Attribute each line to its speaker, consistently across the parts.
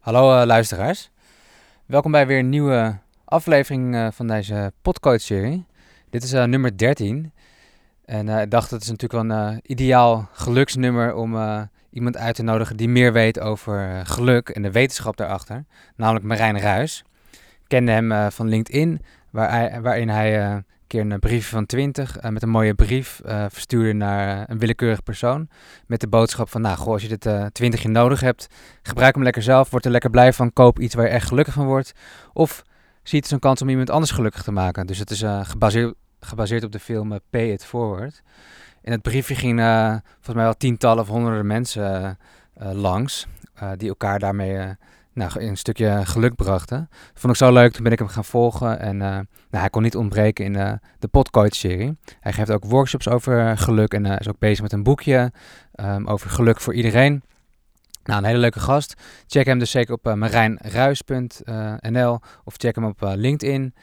Speaker 1: Hallo uh, luisteraars. Welkom bij weer een nieuwe aflevering uh, van deze podcast-serie. Dit is uh, nummer 13. En ik dacht, het is natuurlijk wel een ideaal geluksnummer om iemand uit te nodigen die meer weet over geluk en de wetenschap daarachter. Namelijk Marijn Ruis. Ik kende hem van LinkedIn, hij, waarin hij keer een brief van 20 uh, eh, met een mooie brief uh, verstuurde naar een willekeurig persoon. Met de boodschap van, nou goh, als je dit uh, 20 jaar nodig hebt, gebruik hem lekker zelf, word er lekker blij van, koop iets waar je echt gelukkig van wordt. Of zie het als een kans om iemand anders gelukkig te maken. Dus het is gebaseerd, gebaseerd op de film Pay It Forward. In het briefje ging volgens mij wel tientallen of honderden mensen langs, die elkaar daarmee nou, een stukje geluk brachten. Vond ik zo leuk, toen ben ik hem gaan volgen. En uh, nou, hij kon niet ontbreken in uh, de Podcoach-serie. Hij geeft ook workshops over geluk en uh, is ook bezig met een boekje um, over geluk voor iedereen. Nou, een hele leuke gast. Check hem dus zeker op marijnruis.nl of check hem op LinkedIn.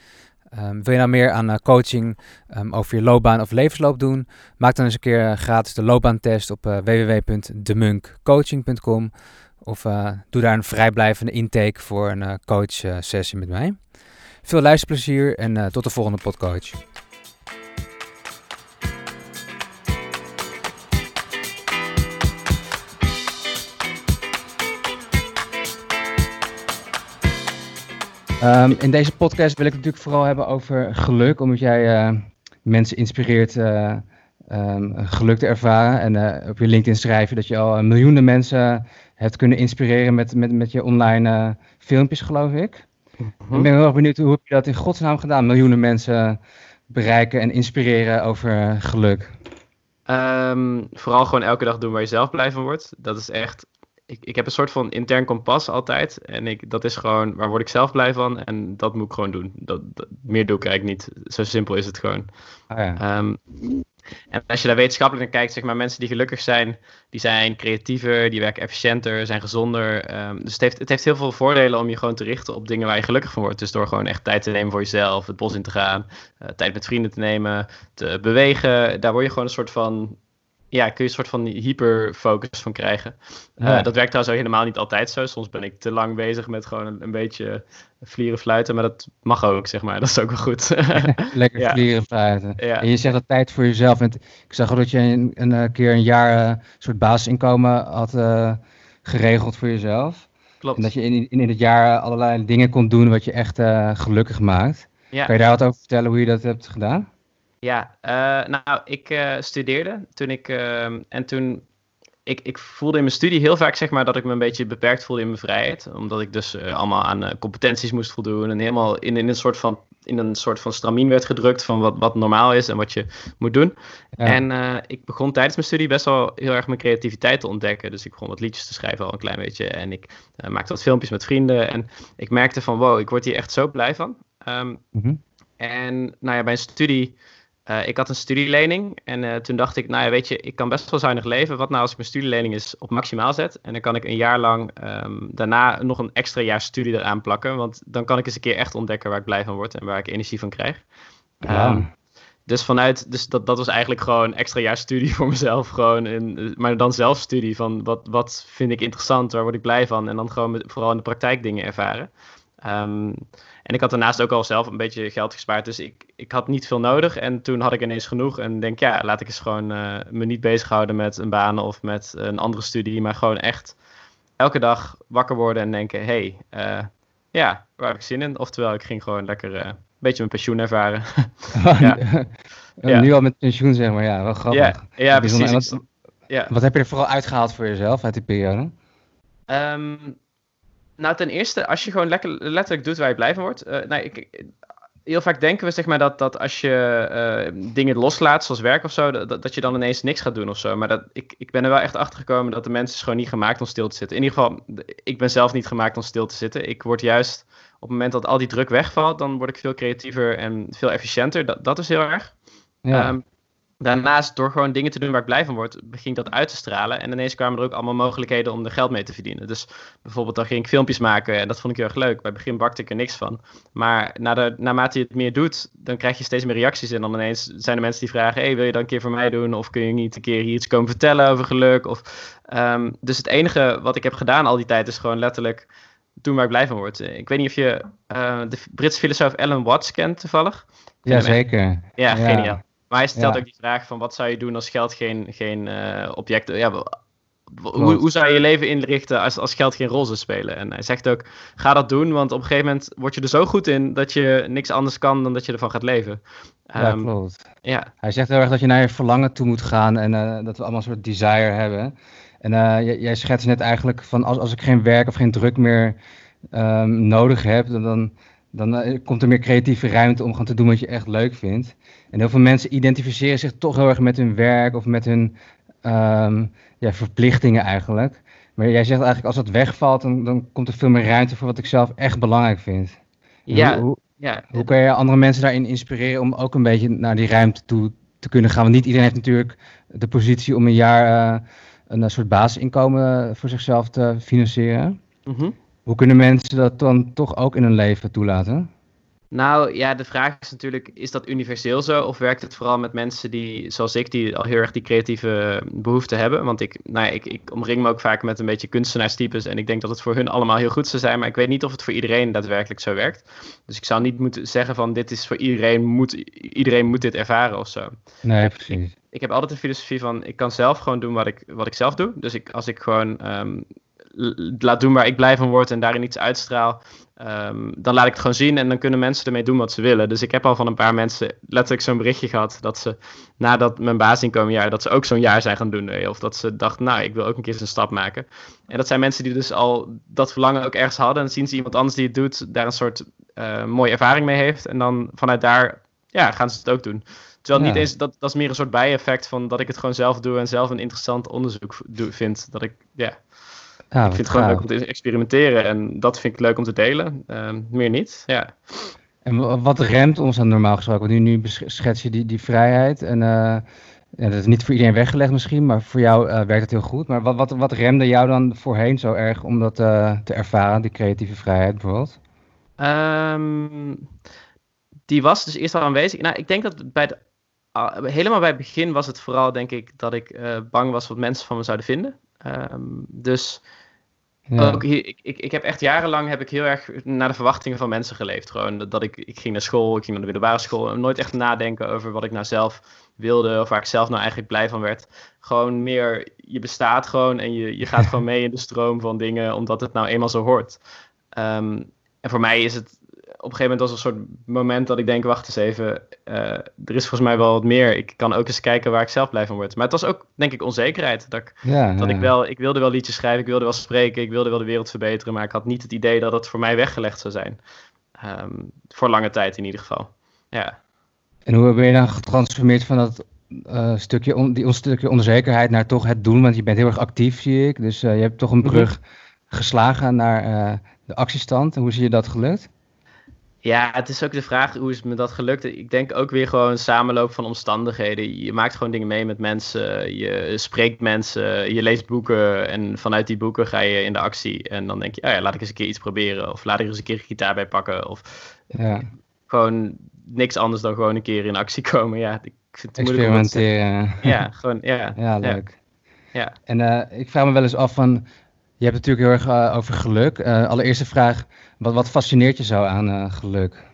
Speaker 1: Um, wil je nou meer aan coaching um, over je loopbaan of levensloop doen? Maak dan eens een keer gratis de loopbaantest op www.demunkcoaching.com. Of uh, doe daar een vrijblijvende intake voor een uh, coach uh, sessie met mij. Veel luisterplezier en tot de volgende podcast. Um, in deze podcast wil ik het natuurlijk vooral hebben over geluk, omdat jij mensen inspireert um, geluk te ervaren. En op je LinkedIn schrijven dat je al miljoenen mensen hebt kunnen inspireren met, met, met je online uh, filmpjes, geloof ik. Mhm. Ik ben heel erg benieuwd, hoe heb je dat in godsnaam gedaan? Miljoenen mensen bereiken en inspireren over geluk.
Speaker 2: Um, vooral gewoon elke dag doen waar je zelf blij van wordt. Dat is echt ik, ik heb een soort van intern kompas altijd. En ik, dat is gewoon, waar word ik zelf blij van? En dat moet ik gewoon doen. Dat, meer doe ik eigenlijk niet. Zo simpel is het gewoon. Oh ja. um, en als je daar wetenschappelijk naar kijkt, zeg maar, mensen die gelukkig zijn, die zijn creatiever, die werken efficiënter, zijn gezonder. Um, dus het heeft, het heeft heel veel voordelen om je gewoon te richten op dingen waar je gelukkig van wordt. Dus door gewoon echt tijd te nemen voor jezelf, het bos in te gaan, uh, tijd met vrienden te nemen, te bewegen. Daar word je gewoon een soort van ja, kun je een soort van hyperfocus van krijgen. Uh, dat werkt trouwens ook helemaal niet altijd zo. Soms ben ik te lang bezig met gewoon een, een beetje vlieren fluiten, maar dat mag ook, zeg maar. Dat is ook wel goed.
Speaker 1: Lekker ja. vlieren fluiten. Ja. En je zegt dat tijd voor jezelf. En ik zag al dat je een, een, een keer een jaar een soort basisinkomen had uh, geregeld voor jezelf. Klopt. En dat je in, in, in het jaar allerlei dingen kon doen wat je echt uh, gelukkig maakt. Kan je daar wat over vertellen hoe je dat hebt gedaan?
Speaker 2: Ja, uh, nou, ik uh, studeerde toen ik. Uh, en toen. Ik, ik voelde in mijn studie heel vaak zeg maar, dat ik me een beetje beperkt voelde in mijn vrijheid. Omdat ik dus eh, allemaal aan competenties moest voldoen. En helemaal in, in, een soort van, in een soort van stramien werd gedrukt van wat, wat normaal is en wat je moet doen. Ja. En ik begon tijdens mijn studie best wel heel erg mijn creativiteit te ontdekken. Dus ik begon wat liedjes te schrijven al een klein beetje. En ik maakte wat filmpjes met vrienden. En ik merkte van wow, ik word hier echt zo blij van. Um, mm -hmm. En nou ja, bij een studie uh, ik had een studielening en uh, toen dacht ik, nou ja, weet je, ik kan best wel zuinig leven. Wat nou als ik mijn studielening is op maximaal zet? En dan kan ik een jaar lang um, daarna nog een extra jaar studie eraan plakken. Want dan kan ik eens een keer echt ontdekken waar ik blij van word en waar ik energie van krijg. Ja. Um, dus vanuit, dus dat, dat was eigenlijk gewoon extra jaar studie voor mezelf. Gewoon in, maar dan zelfstudie van wat, wat vind ik interessant, waar word ik blij van. En dan gewoon met, vooral in de praktijk dingen ervaren. Um, en ik had daarnaast ook al zelf een beetje geld gespaard. Dus ik, ik had niet veel nodig. En toen had ik ineens genoeg. En denk, ja, laat ik eens gewoon uh, me niet bezighouden met een baan of met een andere studie. Maar gewoon echt elke dag wakker worden en denken: hé, hey, uh, ja, waar heb ik zin in? Oftewel, ik ging gewoon lekker uh, een beetje mijn pensioen ervaren.
Speaker 1: ja. ja. Nu al met pensioen, zeg maar. Ja, wel grappig.
Speaker 2: Ja, ja precies.
Speaker 1: Wat, ja. wat heb je er vooral uitgehaald voor jezelf uit die periode?
Speaker 2: Um, nou, ten eerste, als je gewoon lekker, letterlijk doet waar je blij van wordt. Uh, nou, ik, heel vaak denken we zeg maar, dat, dat als je uh, dingen loslaat, zoals werk of zo, dat, dat je dan ineens niks gaat doen of zo. Maar dat, ik, ik ben er wel echt achter gekomen dat de mensen is gewoon niet gemaakt om stil te zitten. In ieder geval, ik ben zelf niet gemaakt om stil te zitten. Ik word juist, op het moment dat al die druk wegvalt, dan word ik veel creatiever en veel efficiënter. Dat, dat is heel erg. Ja. Um, Daarnaast, door gewoon dingen te doen waar ik blij van word, ging dat uit te stralen. En ineens kwamen er ook allemaal mogelijkheden om er geld mee te verdienen. Dus bijvoorbeeld, dan ging ik filmpjes maken en dat vond ik heel erg leuk. Bij het begin bakte ik er niks van. Maar naarmate je het meer doet, dan krijg je steeds meer reacties. En dan ineens zijn er mensen die vragen: hey, wil je dat een keer voor mij doen? Of kun je niet een keer hier iets komen vertellen over geluk? Of, um, dus het enige wat ik heb gedaan al die tijd is gewoon letterlijk doen waar ik blij van word. Ik weet niet of je de Britse filosoof Alan Watts kent toevallig.
Speaker 1: Jazeker.
Speaker 2: Ja, ja, geniaal. Maar hij stelt ook die vraag van wat zou je doen als geld geen, geen uh, object... Ja, hoe, hoe, zou je je leven inrichten als, als geld geen rol zou spelen? En hij zegt ook, ga dat doen, want op een gegeven moment word je er zo goed in dat je niks anders kan dan dat je ervan gaat leven.
Speaker 1: Ja, um, klopt. Ja. Hij zegt heel erg dat je naar je verlangen toe moet gaan en uh, dat we allemaal een soort desire hebben. En uh, jij, schetst net eigenlijk van als, als ik geen werk of geen druk meer um, nodig heb, dan, dan, dan uh, komt er meer creatieve ruimte om gewoon te doen wat je echt leuk vindt. En heel veel mensen identificeren zich toch heel erg met hun werk of met hun um, ja, verplichtingen eigenlijk. Maar jij zegt eigenlijk als dat wegvalt, dan, dan komt er veel meer ruimte voor wat ik zelf echt belangrijk vind.
Speaker 2: Ja,
Speaker 1: hoe,
Speaker 2: ja.
Speaker 1: Hoe kan je andere mensen daarin inspireren om ook een beetje naar die ruimte toe te kunnen gaan? Want niet iedereen heeft natuurlijk de positie om een jaar uh, een soort basisinkomen voor zichzelf te financieren. Mm Hoe kunnen mensen dat dan toch ook in hun leven toelaten?
Speaker 2: Nou ja, de vraag is natuurlijk, is dat universeel zo? Of werkt het vooral met mensen die, zoals ik, die al heel erg die creatieve behoeften hebben? Want ik, nou ja, ik, ik omring me ook vaak met een beetje kunstenaarstypes. En ik denk dat het voor hun allemaal heel goed zou zijn. Maar ik weet niet of het voor iedereen daadwerkelijk zo werkt. Dus ik zou niet moeten zeggen van dit is voor iedereen, moet, iedereen moet dit ervaren of zo.
Speaker 1: Nee, precies.
Speaker 2: Ik, ik heb altijd de filosofie van, ik kan zelf gewoon doen wat ik, wat ik zelf doe. Dus ik, als ik gewoon um, laat doen waar ik blij van word en daarin iets uitstraal, um, dan laat ik het gewoon zien en dan kunnen mensen ermee doen wat ze willen. Dus ik heb al van een paar mensen letterlijk zo'n berichtje gehad dat ze nadat mijn basisinkomenjaar, dat ze ook zo'n jaar zijn gaan doen. Of dat ze dachten, nou, ik wil ook een keer een stap maken. En dat zijn mensen die dus al dat verlangen ook ergens hadden. En zien ze iemand anders die het doet, daar een soort uh, mooie ervaring mee heeft. En dan vanuit daar ja, gaan ze het ook doen. Terwijl niet eens, dat, dat is meer een soort bijeffect van dat ik het gewoon zelf doe en zelf een interessant onderzoek doe, vind. Dat ik, ja, ja, ik vind het gewoon leuk om te experimenteren en dat vind ik leuk om te delen. Uh, meer niet, ja.
Speaker 1: En wat remt ons dan normaal gesproken? Want nu, nu schets je die, die vrijheid en uh, ja, dat is niet voor iedereen weggelegd misschien, maar voor jou uh, werkt het heel goed. Maar wat, wat, wat remde jou dan voorheen zo erg om dat uh, te ervaren, die creatieve vrijheid bijvoorbeeld?
Speaker 2: Um, die was dus eerst al aanwezig. Nou, ik denk dat bij de, helemaal bij het begin was het vooral, denk ik, dat ik bang was wat mensen van me zouden vinden. Um, dus ook ik, ik, ik heb echt jarenlang heb ik heel erg naar de verwachtingen van mensen geleefd. Gewoon dat, dat ik, ik ging naar school, ik ging naar de middelbare school. En nooit echt nadenken over wat ik nou zelf wilde of waar ik zelf nou eigenlijk blij van werd. Gewoon meer, je bestaat gewoon en je, je gaat gewoon mee in de stroom van dingen, omdat het nou eenmaal zo hoort. Um, en voor mij is het op een gegeven moment was een soort moment dat ik denk, wacht eens even, uh, er is volgens mij wel wat meer. Ik kan ook eens kijken waar ik zelf blij van word. Maar het was ook, denk ik, onzekerheid. Dat, ik, ja, dat ik wel, ik wilde wel liedjes schrijven, ik wilde wel spreken, ik wilde wel de wereld verbeteren, maar ik had niet het idee dat het voor mij weggelegd zou zijn. Um, voor lange tijd in ieder geval. Ja.
Speaker 1: En hoe ben je dan getransformeerd van dat uh, stukje, on, die, stukje onzekerheid naar toch het doen? Want je bent heel erg actief, zie ik. Dus uh, je hebt toch een brug geslagen naar de actiestand. En hoe zie je dat gelukt?
Speaker 2: Ja, het is ook de vraag hoe is me dat gelukt. Ik denk ook weer gewoon een samenloop van omstandigheden. Je maakt gewoon dingen mee met mensen, je spreekt mensen, je leest boeken en vanuit die boeken ga je in de actie. En dan denk je, oh ja, laat ik eens een keer iets proberen of laat ik eens een keer een gitaar bij pakken. Of ja. gewoon niks anders dan gewoon een keer in actie komen. Ja, ik
Speaker 1: vind het Experimenteren.
Speaker 2: Ja, gewoon, ja.
Speaker 1: Ja, leuk. Ja. En uh, ik vraag me wel eens af van, je hebt het natuurlijk heel erg uh, over geluk. Uh, allereerste vraag, wat, wat fascineert je zo aan uh, geluk?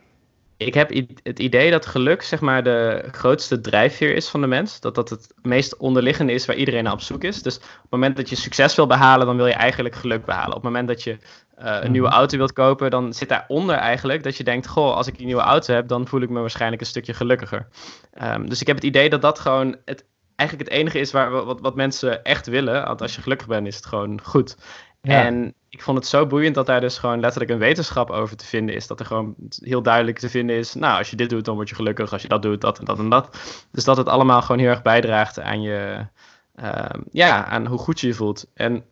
Speaker 2: Ik heb het idee dat geluk zeg maar de grootste drijfveer is van de mens. Dat dat het meest onderliggende is waar iedereen naar op zoek is. Dus op het moment dat je succes wil behalen, dan wil je eigenlijk geluk behalen. Op het moment dat je een nieuwe mhm. auto wilt kopen, dan zit daaronder eigenlijk dat je denkt: Goh, als ik die nieuwe auto heb, dan voel ik me waarschijnlijk een stukje gelukkiger. Um, dus ik heb het idee dat dat gewoon het eigenlijk het enige is waar, wat, wat mensen echt willen. Want als je gelukkig bent, is het gewoon goed. En ik vond het zo boeiend dat daar dus gewoon letterlijk een wetenschap over te vinden is. Dat er gewoon heel duidelijk te vinden is, nou, als je dit doet, dan word je gelukkig. Als je dat doet, dat en dat en dat. Dus dat het allemaal gewoon heel erg bijdraagt aan je, uh, ja, aan hoe goed je je voelt. En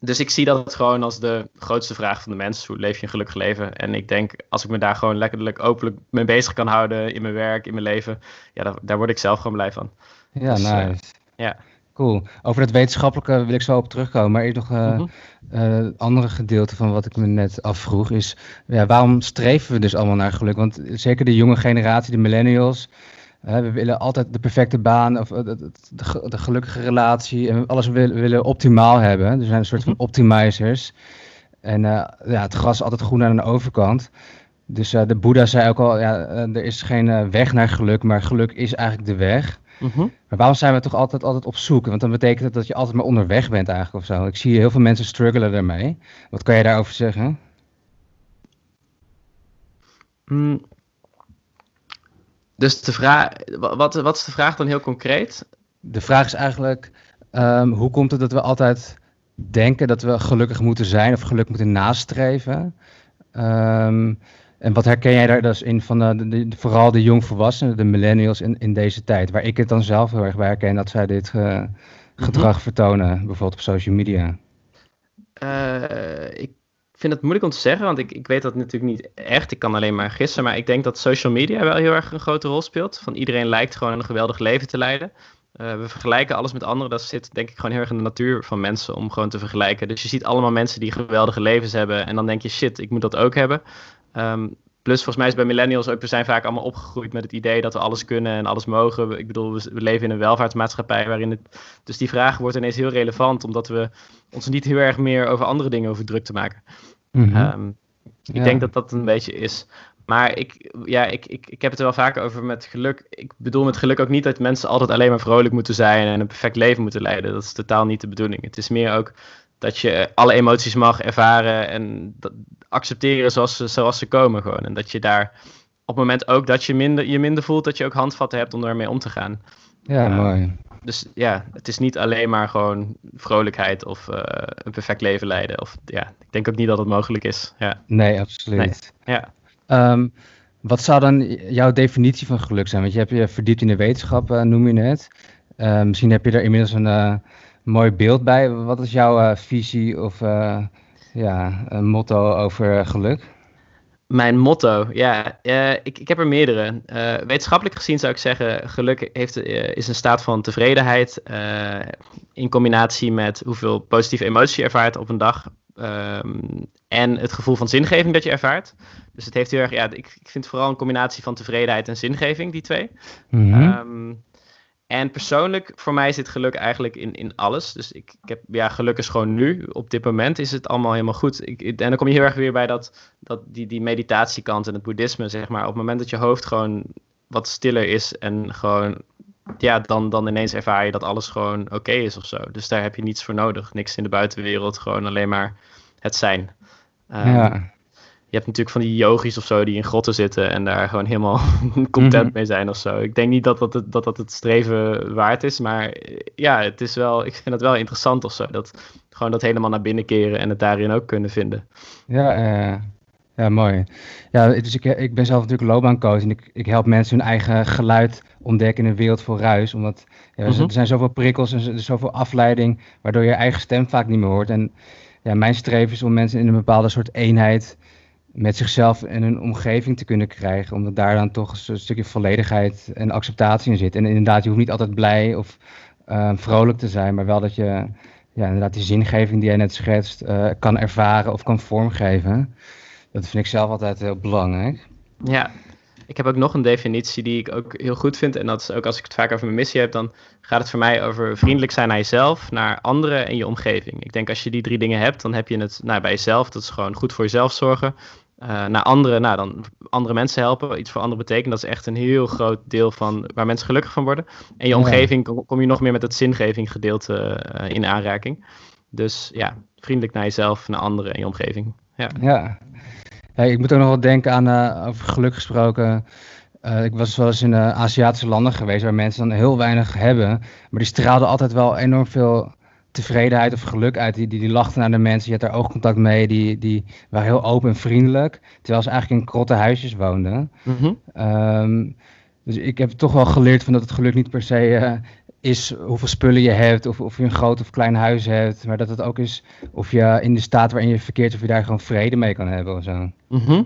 Speaker 2: dus ik zie dat gewoon als de grootste vraag van de mens. Hoe leef je een gelukkig leven? En ik denk, als ik me daar gewoon letterlijk openlijk mee bezig kan houden in mijn werk, in mijn leven, ja, daar, daar word ik zelf gewoon blij van.
Speaker 1: Ja, dus, nice. Uh, ja. Cool. Over het wetenschappelijke wil ik zo op terugkomen. Maar eerst nog uh, uh, andere gedeelte van wat ik me net afvroeg is... Ja, waarom streven we dus allemaal naar geluk? Want zeker de jonge generatie, de millennials... We willen altijd de perfecte baan of de, de, de, gelukkige relatie. En alles willen, willen optimaal hebben. Er zijn een soort van mhm. optimizers. En ja, het gras is altijd groen aan de overkant. Dus de Boeddha zei ook al, ja, er is geen weg naar geluk, maar geluk is eigenlijk de weg. Mhm. Maar waarom zijn we toch altijd, altijd op zoek? Want dan betekent het dat je altijd maar onderweg bent eigenlijk of zo. Ik zie heel veel mensen struggelen daarmee. Wat kan je daarover zeggen?
Speaker 2: Mm. Dus de vraag, wat, wat is de vraag dan heel concreet?
Speaker 1: De vraag is eigenlijk, ehm, hoe komt het dat we altijd denken dat we gelukkig moeten zijn of geluk moeten nastreven? Um, en wat herken jij daar dus in van de, de, vooral de jongvolwassenen, de millennials in, in deze tijd? Waar ik het dan zelf heel erg bij herken dat zij dit uh, gedrag vertonen, bijvoorbeeld op social media.
Speaker 2: Uh, ik vind het moeilijk om te zeggen, want ik, ik weet dat natuurlijk niet echt. Ik kan alleen maar gissen, maar ik denk dat social media wel heel erg een grote rol speelt. Van iedereen lijkt gewoon een geweldig leven te leiden. Uh, we vergelijken alles met anderen. Dat zit denk ik gewoon heel erg in de natuur van mensen om gewoon te vergelijken. Dus je ziet allemaal mensen die geweldige levens hebben. En dan denk je, shit, ik moet dat ook hebben. Ehm, plus volgens mij is bij millennials ook, we zijn vaak allemaal opgegroeid met het idee dat we alles kunnen en alles mogen. Ik bedoel, we, leven in een welvaartsmaatschappij waarin het... Dus die vraag wordt ineens heel relevant, omdat we ons niet heel erg meer over andere dingen over druk te maken. Mhm. Ehm, ik denk dat dat een beetje is. Maar ik, ja, ik, ik, ik heb het er wel vaker over met geluk. Ik bedoel met geluk ook niet dat mensen altijd alleen maar vrolijk moeten zijn en een perfect leven moeten leiden. Dat is totaal niet de bedoeling. Het is meer ook dat je alle emoties mag ervaren en dat, accepteren zoals ze, zoals ze komen gewoon. En dat je daar op het moment ook dat je minder, je minder voelt, dat je ook handvatten hebt om ermee om te gaan.
Speaker 1: Ja, mooi.
Speaker 2: Dus ja, het is niet alleen maar gewoon vrolijkheid of uh, een perfect leven leiden. Of, ja, ik denk ook niet dat het mogelijk is. Ja.
Speaker 1: Nee, absoluut.
Speaker 2: Nee. Ja.
Speaker 1: Um, wat zou dan jouw definitie van geluk zijn? Want je hebt je verdiept in de wetenschap, uh, noem je het. Uh, misschien heb je er inmiddels een mooi beeld bij. Wat is jouw visie of ja, een motto over geluk?
Speaker 2: Mijn motto, ja, uh, ik, ik heb er meerdere. Uh, wetenschappelijk gezien zou ik zeggen, geluk heeft, uh, is een staat van tevredenheid in combinatie met hoeveel positieve emotie je ervaart op een dag um, en het gevoel van zingeving dat je ervaart. Dus het heeft heel erg, ja, ik, ik vind vooral een combinatie van tevredenheid en zingeving, die twee. Mm -hmm. En persoonlijk, voor mij zit geluk eigenlijk in, in alles. Dus ik, ik heb, ja, geluk is gewoon nu. Op dit moment is het allemaal helemaal goed. Ik, en dan kom je heel erg weer bij dat, dat die, die meditatiekant en het boeddhisme, zeg maar. Op het moment dat je hoofd gewoon wat stiller is en gewoon, ja, dan, dan ineens ervaar je dat alles gewoon oké is of zo. Dus daar heb je niets voor nodig. Niks in de buitenwereld, gewoon alleen maar het zijn. ja. Je hebt natuurlijk van die yogis of zo die in grotten zitten en daar gewoon helemaal content mhm. mee zijn of zo. Ik denk niet dat dat, het, dat dat het streven waard is, maar eh, ja, het is wel, ik vind het wel interessant of zo. Dat gewoon dat helemaal naar binnen keren en het daarin ook kunnen vinden.
Speaker 1: Ja, uh, ja mooi. Ja, dus ik, ik ben zelf natuurlijk loopbaancoach en ik, ik help mensen hun eigen geluid ontdekken in een wereld vol ruis. Omdat ja, er mhm. zijn zoveel prikkels en er is zoveel afleiding, waardoor je eigen stem vaak niet meer hoort. En ja, mijn streven is om mensen in een bepaalde soort eenheid met zichzelf en hun omgeving te kunnen krijgen. Omdat daar dan toch een stukje volledigheid en acceptatie in zit. En inderdaad, je hoeft niet altijd blij of uh, vrolijk te zijn, maar wel dat je ja, inderdaad die zingeving die jij net schetst uh, kan ervaren of kan vormgeven. Dat vind ik zelf altijd heel belangrijk.
Speaker 2: Ja, ik heb ook nog een definitie die ik ook heel goed vind. En dat is ook als ik het vaak over mijn missie heb, dan gaat het voor mij over vriendelijk zijn naar jezelf, naar anderen en je omgeving. Ik denk als je die drie dingen hebt, dan heb je het nou, bij jezelf. Dat is gewoon goed voor jezelf zorgen. Uh, naar anderen, nou dan andere mensen helpen, iets voor anderen betekenen. Dat is echt een heel groot deel van waar mensen gelukkig van worden. En je omgeving kom, je nog meer met het zingeving gedeelte uh, in aanraking. Dus ja, vriendelijk naar jezelf, naar anderen en je omgeving. Ja.
Speaker 1: ja. ik moet ook nog wel denken aan, uh, over geluk gesproken. ik was wel eens in Aziatische landen geweest waar mensen dan heel weinig hebben. Maar die straalden altijd wel enorm veel tevredenheid of geluk uit. Die, die, die lachten naar de mensen, je had daar oogcontact mee, die, die waren heel open en vriendelijk. Terwijl ze eigenlijk in krotte huisjes woonden. Mhm. Ehm, dus ik heb toch wel geleerd van dat het geluk niet per se uh, is hoeveel spullen je hebt, of, of je een groot of klein huis hebt. Maar dat het ook is of je in de staat waarin je verkeert, of je daar gewoon vrede mee kan hebben of zo. Mhm.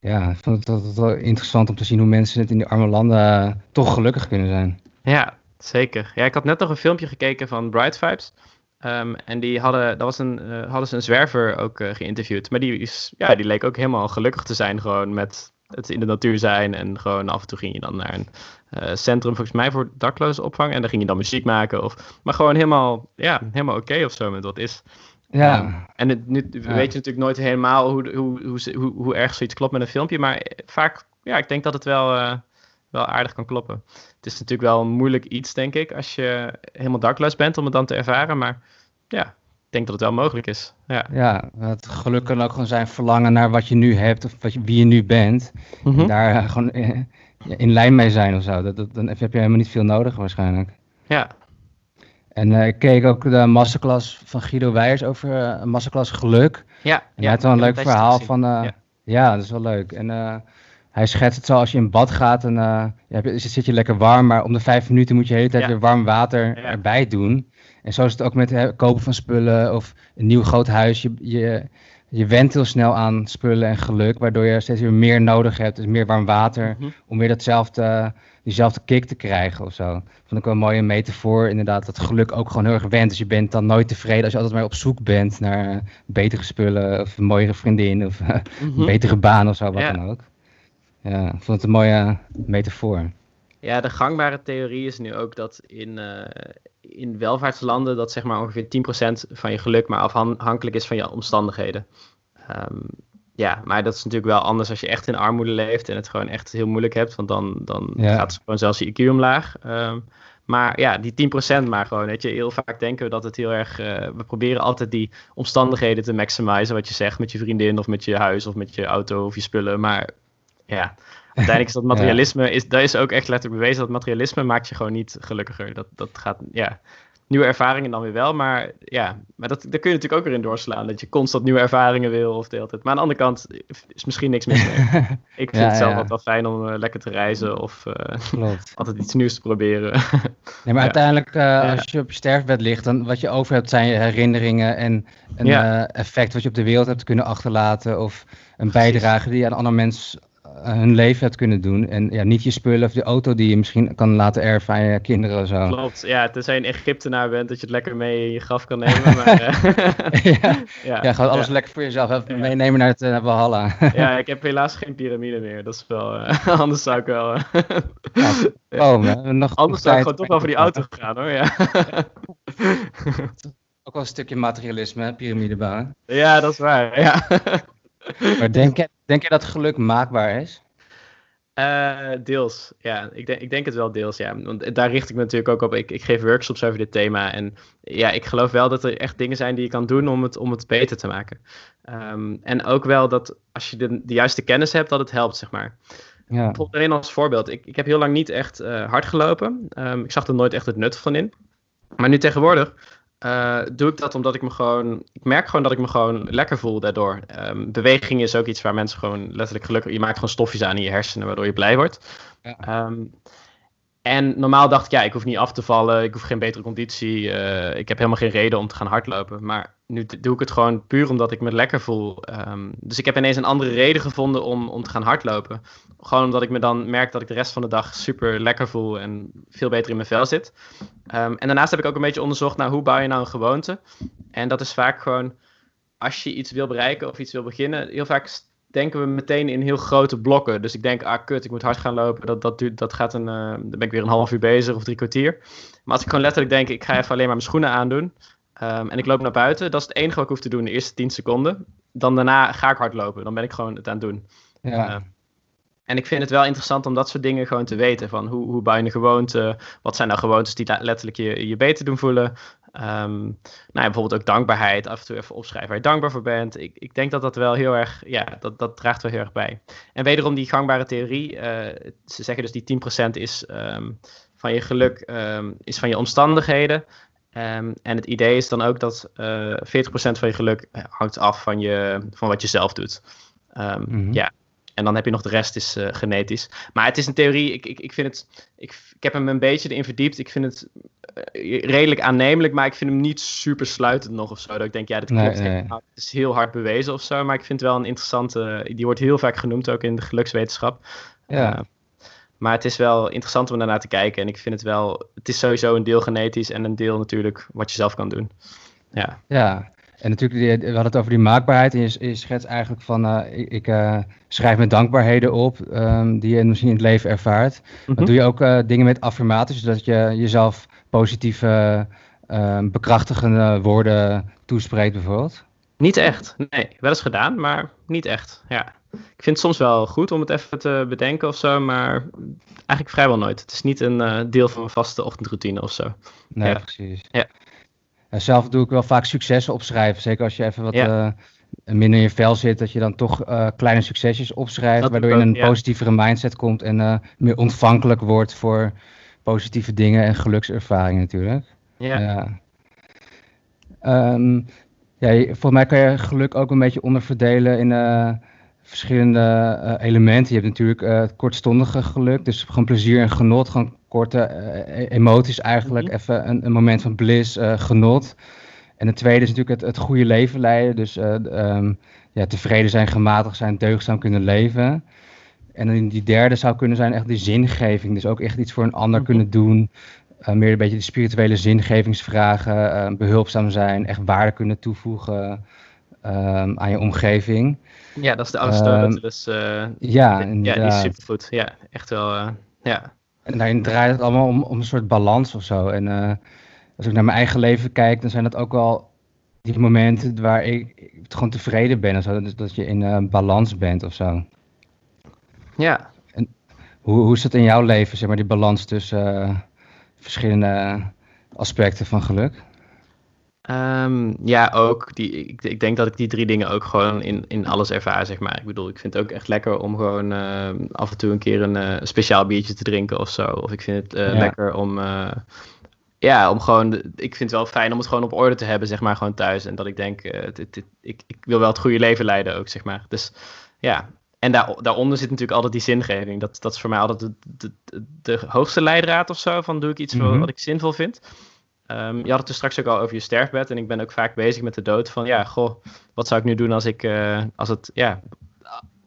Speaker 1: Ja, ik vond het wel interessant om te zien hoe mensen het in die arme landen uh, toch gelukkig kunnen zijn.
Speaker 2: Ja, Zeker. Ja, ik had net nog een filmpje gekeken van Bright Vibes. Ehm, en die hadden, dat was een, uh, hadden ze een zwerver ook uh, geïnterviewd. Maar die, is, ja, die leek ook helemaal gelukkig te zijn gewoon met het in de natuur zijn. En gewoon af en toe ging je dan naar een uh, centrum, volgens mij voor dakloze opvang. En dan ging je dan muziek maken. Of, maar gewoon helemaal, ja, helemaal oké okay of zo met wat is.
Speaker 1: Ja.
Speaker 2: Um, en het, nu ja. weet je natuurlijk nooit helemaal hoe, hoe, hoe, hoe, hoe erg zoiets klopt met een filmpje. Maar vaak, ja, ik denk dat het wel, wel aardig kan kloppen. Het is natuurlijk wel een moeilijk iets, denk ik, als je helemaal dakloos bent om het dan te ervaren. Maar ja, ik denk dat het wel mogelijk is. Ja,
Speaker 1: ja het geluk kan ook gewoon zijn verlangen naar wat je nu hebt of wat je, wie je nu bent. Mm -hmm. En daar uh, gewoon in, in lijn mee zijn of zo. Dat, dat, dan heb je helemaal niet veel nodig waarschijnlijk.
Speaker 2: Ja,
Speaker 1: en uh, ik keek ook de masterclass van Guido Weijers over uh, masterclass geluk.
Speaker 2: Ja,
Speaker 1: en
Speaker 2: ja,
Speaker 1: hij had wel een leuk verhaal van. Uh, ja. ja. dat is wel leuk. En hij schetst het zo als je in bad gaat en ja, zit je lekker warm, maar om de vijf minuten moet je de hele tijd ja. weer warm water erbij doen. En zo is het ook met het kopen van spullen of een nieuw groot huis. Je, je, je went heel snel aan spullen en geluk, waardoor je steeds weer meer nodig hebt. Dus meer warm water, mm -hmm. om weer datzelfde, diezelfde kick te krijgen of zo. Vond ik wel een mooie metafoor, inderdaad, dat geluk ook gewoon heel erg went. Dus je bent dan nooit tevreden als je altijd maar op zoek bent naar uh, betere spullen of een mooiere vriendin of mm -hmm. een betere baan of zo, wat dan ook. Ja, ik vond het een mooie metafoor.
Speaker 2: Ja, de gangbare theorie is nu ook dat in, uh, in welvaartslanden dat zeg maar ongeveer 10% van je geluk maar afhankelijk is van je omstandigheden. Um, ja, maar dat is natuurlijk wel anders als je echt in armoede leeft en het gewoon echt heel moeilijk hebt, want dan, dan ja. gaat gewoon zelfs je IQ omlaag. Um, maar ja, die 10% maar gewoon, weet je, heel vaak denken we dat het heel erg, uh, we proberen altijd die omstandigheden te maximizen, wat je zegt met je vriendin of met je huis of met je auto of je spullen, maar ja, uiteindelijk is dat materialisme, ja. is, dat is ook echt letterlijk bewezen, dat materialisme maakt je gewoon niet gelukkiger. Dat, dat gaat, ja, nieuwe ervaringen dan weer wel, maar ja, maar dat, daar kun je natuurlijk ook weer in doorslaan, dat je constant nieuwe ervaringen wil of de hele tijd. Maar aan de andere kant is misschien niks mis mee. Ik vind ja, het zelf ja. wel fijn om uh, lekker te reizen of uh, altijd iets nieuws te proberen.
Speaker 1: nee, maar uiteindelijk, uh, als je op je sterfbed ligt, dan wat je over hebt zijn je herinneringen en een effect wat je op de wereld hebt kunnen achterlaten of een bijdrage die je aan een ander mens hun leven hebt kunnen doen. En ja, niet je spullen of de auto die je misschien kan laten erven aan je kinderen of zo.
Speaker 2: Klopt, ja, tenzij je een Egyptenaar bent, dat je het lekker mee in je graf kan nemen. Maar,
Speaker 1: ja, ja, ja, gewoon alles ja. lekker voor jezelf even meenemen naar het uh, Valhalla.
Speaker 2: ja, ik heb helaas geen piramide meer, dat is wel, uh, anders zou ik wel...
Speaker 1: oh, man, nog
Speaker 2: anders zou ik gewoon toch wel voor die auto gaan hoor, ja.
Speaker 1: Ook wel een stukje materialisme, piramide bouwen.
Speaker 2: Ja, dat is waar, ja.
Speaker 1: Maar denk je, denk je dat geluk maakbaar is?
Speaker 2: Uh, deels, ja. Ik denk, ik denk het wel deels, ja. Want daar richt ik me natuurlijk ook op. Ik, ik geef workshops over dit thema. En ja, ik geloof wel dat er echt dingen zijn die je kan doen om het, om het beter te maken. Um, en ook wel dat als je de, de juiste kennis hebt, dat het helpt, zeg maar. Ja. Bijvoorbeeld alleen als voorbeeld. Ik, ik heb heel lang niet echt uh, hard gelopen. Um, ik zag er nooit echt het nut van in. Maar nu tegenwoordig uh, doe ik dat omdat ik me gewoon. Ik merk gewoon dat ik me gewoon lekker voel daardoor. Um, beweging is ook iets waar mensen gewoon letterlijk gelukkig. Je maakt gewoon stofjes aan in je hersenen waardoor je blij wordt. Ja. Um, en normaal dacht ik, ja, ik hoef niet af te vallen, ik hoef geen betere conditie, uh, ik heb helemaal geen reden om te gaan hardlopen. Maar nu doe ik het gewoon puur omdat ik me lekker voel. Um, dus ik heb ineens een andere reden gevonden om, om te gaan hardlopen. Gewoon omdat ik me dan merk dat ik de rest van de dag super lekker voel en veel beter in mijn vel zit. Um, en daarnaast heb ik ook een beetje onderzocht naar hoe bouw je nou een gewoonte. En dat is vaak gewoon, als je iets wil bereiken of iets wil beginnen, heel vaak denken we meteen in heel grote blokken. Dus ik denk, ah kut, ik moet hard gaan lopen. Dat, dat, duurt, dat gaat een, uh, dan ben ik weer een half uur bezig of drie kwartier. Maar als ik gewoon letterlijk denk, ik ga even alleen maar mijn schoenen aandoen. Um, en ik loop naar buiten. Dat is het enige wat ik hoef te doen de eerste 10 seconden. Dan daarna ga ik hardlopen. Dan ben ik gewoon het aan het doen. Ja. Uh, en ik vind het wel interessant om dat soort dingen gewoon te weten. Van hoe, hoe bouw je een gewoonte? Wat zijn nou gewoontes die letterlijk je, je beter doen voelen? Um, nou ja, bijvoorbeeld ook dankbaarheid. Af en toe even opschrijven waar je dankbaar voor bent. Ik, ik denk dat dat wel heel erg, ja, dat, dat draagt wel heel erg bij. En wederom die gangbare theorie. Uh, ze zeggen dus die 10% is um, van je geluk, um, is van je omstandigheden. En het idee is dan ook dat uh, 40% van je geluk hangt af van, je, van wat je zelf doet. Mm -hmm. Ja, en dan heb je nog de rest is uh, genetisch. Maar het is een theorie, ik, ik, ik vind het, ik, ik heb hem een beetje erin verdiept. Ik vind het uh, redelijk aannemelijk, maar ik vind hem niet super sluitend nog of zo. Dat ik denk, ja, dit klopt. Nee, nee. Het is heel hard bewezen of zo, maar ik vind het wel een interessante, die wordt heel vaak genoemd ook in de gelukswetenschap. Ja. Uh, maar het is wel interessant om daarnaar te kijken. En ik vind het wel, het is sowieso een deel genetisch en een deel natuurlijk wat je zelf kan doen. Ja.
Speaker 1: Ja, en natuurlijk, we hadden het over die maakbaarheid. En je, je schetst eigenlijk van, uh, ik, uh, schrijf mijn dankbaarheden op um, die je misschien in het leven ervaart. Mm -hmm. doe je ook uh, dingen met affirmaties, zodat je jezelf positieve ehm, bekrachtigende woorden toespreekt bijvoorbeeld?
Speaker 2: Niet echt. Nee, wel eens gedaan, maar niet echt. Ja. Ik vind het soms wel goed om het even te bedenken of zo, maar eigenlijk vrijwel nooit. Het is niet een deel van mijn vaste ochtendroutine of zo.
Speaker 1: Nee,
Speaker 2: Ja.
Speaker 1: precies.
Speaker 2: Ja.
Speaker 1: Zelf doe ik wel vaak successen opschrijven. Zeker als je even wat
Speaker 2: Ja.
Speaker 1: eh, minder in je vel zit, dat je dan toch eh, kleine succesjes opschrijft,
Speaker 2: Dat
Speaker 1: waardoor je in een
Speaker 2: ja.
Speaker 1: positievere mindset komt en eh, meer ontvankelijk wordt voor positieve dingen en gelukservaringen natuurlijk.
Speaker 2: Ja.
Speaker 1: Ja. Ehm, ja, volgens mij kan je geluk ook een beetje onderverdelen in verschillende eh, elementen. Je hebt natuurlijk eh, het kortstondige geluk, dus gewoon plezier en genot, gewoon korte eh, e- emoties eigenlijk,
Speaker 2: Mhm.
Speaker 1: even een, een moment van bliss, genot. En het tweede is natuurlijk het, het goede leven leiden, dus eh, ehm, ja, tevreden zijn, gematigd zijn, deugdzaam kunnen leven. En dan die derde zou kunnen zijn echt die zingeving, dus ook echt iets voor een ander
Speaker 2: Mhm.
Speaker 1: kunnen doen. Meer een beetje de spirituele zingevingsvragen, eh, behulpzaam zijn, echt waarde kunnen toevoegen ehm, aan je omgeving.
Speaker 2: ja, dat is de
Speaker 1: Ehm,
Speaker 2: Aristoteles. eh
Speaker 1: Ja,
Speaker 2: ja, die is supergoed. Ja, echt wel. eh, ja.
Speaker 1: En daarin draait het allemaal om, om een soort balans of zo. En eh, als ik naar mijn eigen leven kijk, dan zijn dat ook wel die momenten waar ik, gewoon tevreden ben. En zo, dus dat je in balans bent of zo.
Speaker 2: ja.
Speaker 1: Hoe, hoe is het in jouw leven, zeg maar, die balans tussen verschillende aspecten van geluk?
Speaker 2: Ehm, ja, ook. Die, ik, ik denk dat ik die drie dingen ook gewoon in, in alles ervaar, zeg maar. Ik bedoel, ik vind het ook echt lekker om gewoon ehm, af en toe een keer een eh, speciaal biertje te drinken of zo. Of ik vind het eh,
Speaker 1: Ja.
Speaker 2: lekker om, eh, ja, om gewoon, ik vind het wel fijn om het gewoon op orde te hebben, zeg maar, gewoon thuis. En dat ik denk, dit, dit, ik, ik wil wel het goede leven leiden ook, zeg maar. Dus ja, en daar, daaronder zit natuurlijk altijd die zingeving. Dat, dat is voor mij altijd de, de, hoogste leidraad of zo, van doe ik iets
Speaker 1: Mhm.
Speaker 2: wat ik zinvol vind. Ehm, je had het er straks ook al over je sterfbed. En ik ben ook vaak bezig met de dood. Van ja, goh, wat zou ik nu doen als ik. eh, als het. Ja.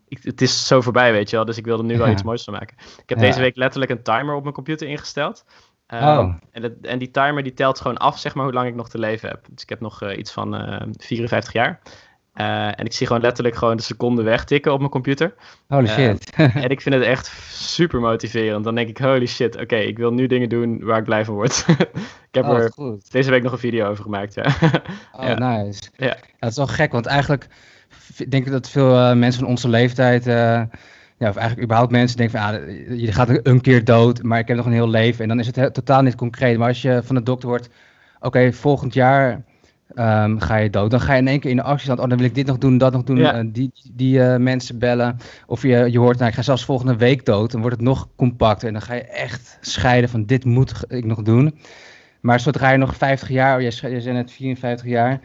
Speaker 2: Ik, het is zo voorbij, weet je wel. Dus ik wil er nu wel
Speaker 1: Ja.
Speaker 2: iets moois van maken. Ik heb
Speaker 1: Ja.
Speaker 2: deze week letterlijk een timer op mijn computer ingesteld. Ehm,
Speaker 1: Oh.
Speaker 2: en, dat- en die timer die telt gewoon af, zeg maar, hoe lang ik nog te leven heb. Dus ik heb nog eh, iets van eh 54 jaar. Eh, en ik zie gewoon letterlijk gewoon de seconden wegtikken op mijn computer.
Speaker 1: Holy
Speaker 2: Eh,
Speaker 1: shit.
Speaker 2: En ik vind het echt super motiverend. Dan denk ik, holy shit, oké, ik wil nu dingen doen waar ik blij van word. ik heb
Speaker 1: Oh,
Speaker 2: er
Speaker 1: goed.
Speaker 2: deze week nog een video over gemaakt, ja.
Speaker 1: Oh,
Speaker 2: Ja.
Speaker 1: nice.
Speaker 2: Ja.
Speaker 1: het is wel gek, want eigenlijk denk ik dat veel eh, mensen van onze leeftijd, ja, of eigenlijk überhaupt mensen denken van, ah, je gaat een keer dood, maar ik heb nog een heel leven. En dan is het he- totaal niet concreet. Maar als je van de dokter hoort, oké, volgend jaar ehm, ga je dood, dan ga je in één keer in de actie staan, oh, dan wil ik dit nog doen, dat nog doen,
Speaker 2: Ja.
Speaker 1: eh, die, die eh, mensen bellen. Of je, je hoort, nou, ik ga zelfs volgende week dood, dan wordt het nog compacter. En dan ga je echt scheiden van, dit moet ik nog doen. Maar zodra je nog 50 jaar, oh, jij zei net 54 jaar,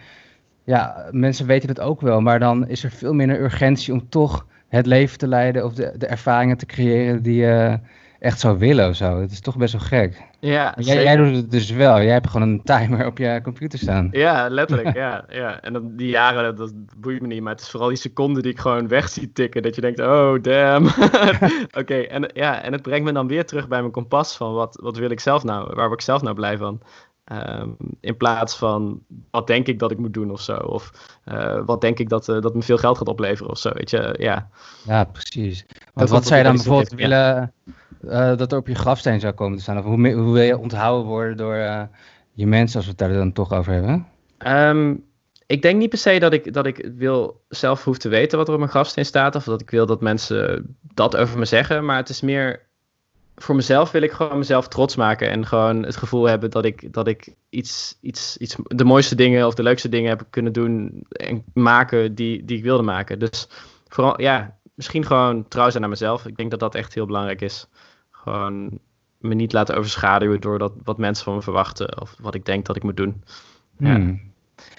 Speaker 1: ja, mensen weten het ook wel, maar dan is er veel minder urgentie om toch het leven te leiden of de, de ervaringen te creëren die je echt zou willen of zo. Het is toch best wel gek.
Speaker 2: Ja,
Speaker 1: jij, jij doet het dus wel. Jij hebt gewoon een timer op je computer staan.
Speaker 2: Ja, letterlijk, ja. ja. En dan, die jaren, dat, dat boeit me niet. Maar het is vooral die seconden die ik gewoon weg zie tikken. Dat je denkt, oh, damn. Oké, en, ja, en het brengt me dan weer terug bij mijn kompas van wat, wat wil ik zelf nou? Waar word ik zelf nou blij van? Ehm, in plaats van, wat denk ik dat ik moet doen of zo? Of eh, wat denk ik dat, eh, dat me veel geld gaat opleveren of zo, weet je? Ja,
Speaker 1: Ja, precies. Want wat zou je dan bijvoorbeeld willen eh, dat er op je grafsteen zou komen te staan? Of hoe, wil je onthouden worden door eh, je mensen, als we het daar dan toch over hebben?
Speaker 2: Ehm, ik denk niet per se dat ik, dat ik wil zelf hoef te weten wat er op mijn grafsteen staat. Of dat ik wil dat mensen dat over me zeggen. Maar het is meer. Voor mezelf wil ik gewoon mezelf trots maken. En gewoon het gevoel hebben dat ik, dat ik iets, iets, iets. de mooiste dingen of de leukste dingen heb kunnen doen. En maken die, die ik wilde maken. Dus vooral, ja, misschien gewoon trouw zijn naar mezelf. Ik denk dat dat echt heel belangrijk is. Gewoon me niet laten overschaduwen door dat, wat mensen van me verwachten. Of wat ik denk dat ik moet doen. Ja.
Speaker 1: Hmm.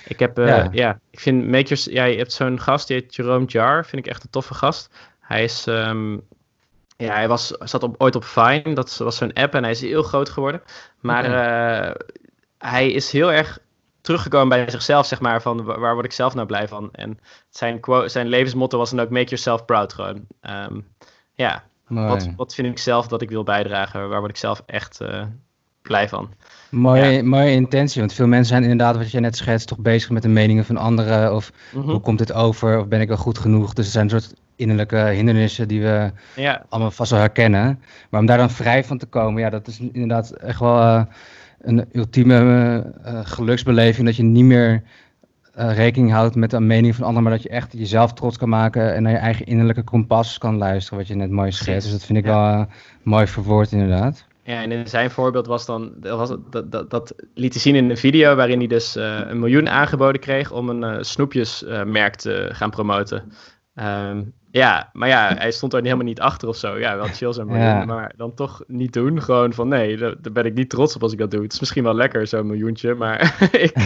Speaker 2: Ik heb, eh,
Speaker 1: Ja.
Speaker 2: ja. ik vind Makers, ja, je hebt zo'n gast, die heet Jerome Jar, vind ik echt een toffe gast. Hij is, ehm, ja, hij was, zat op, ooit op Vine, dat was zo'n app en hij is heel groot geworden. Maar eh, hij is heel erg teruggekomen bij zichzelf, zeg maar, van wa- waar word ik zelf nou blij van. En zijn, quote, zijn levensmotto was dan ook make yourself proud gewoon. Ehm, ja,
Speaker 1: Mooi.
Speaker 2: wat, wat vind ik zelf dat ik wil bijdragen? Waar word ik zelf echt eh, blij van?
Speaker 1: Mooie, mooie intentie, want veel mensen zijn inderdaad, wat jij net schetst, toch bezig met de meningen van anderen. Of
Speaker 2: Mhm.
Speaker 1: hoe komt dit over? Of ben ik wel goed genoeg? Dus er zijn een soort innerlijke hindernissen die we
Speaker 2: Ja,
Speaker 1: allemaal vast wel herkennen. Maar om daar dan vrij van te komen, ja, dat is inderdaad echt wel eh, een ultieme geluksbeleving dat je niet meer rekening houdt met de mening van anderen, maar dat je echt jezelf trots kan maken en naar je eigen innerlijke kompas kan luisteren, wat je net mooi schetst. Dus dat vind ik wel mooi verwoord inderdaad.
Speaker 2: Ja, en in zijn voorbeeld was dan, dat, was, dat, dat, dat liet hij zien in een video waarin hij dus uh, een miljoen aangeboden kreeg om een snoepjesmerk te gaan promoten. Um, ja, maar ja, hij stond er helemaal niet achter of zo. Ja, wel chill zijn ja. maar dan toch niet doen. Gewoon van nee, daar, daar, ben ik niet trots op als ik dat doe. Het is misschien wel lekker, zo'n miljoentje, maar ik,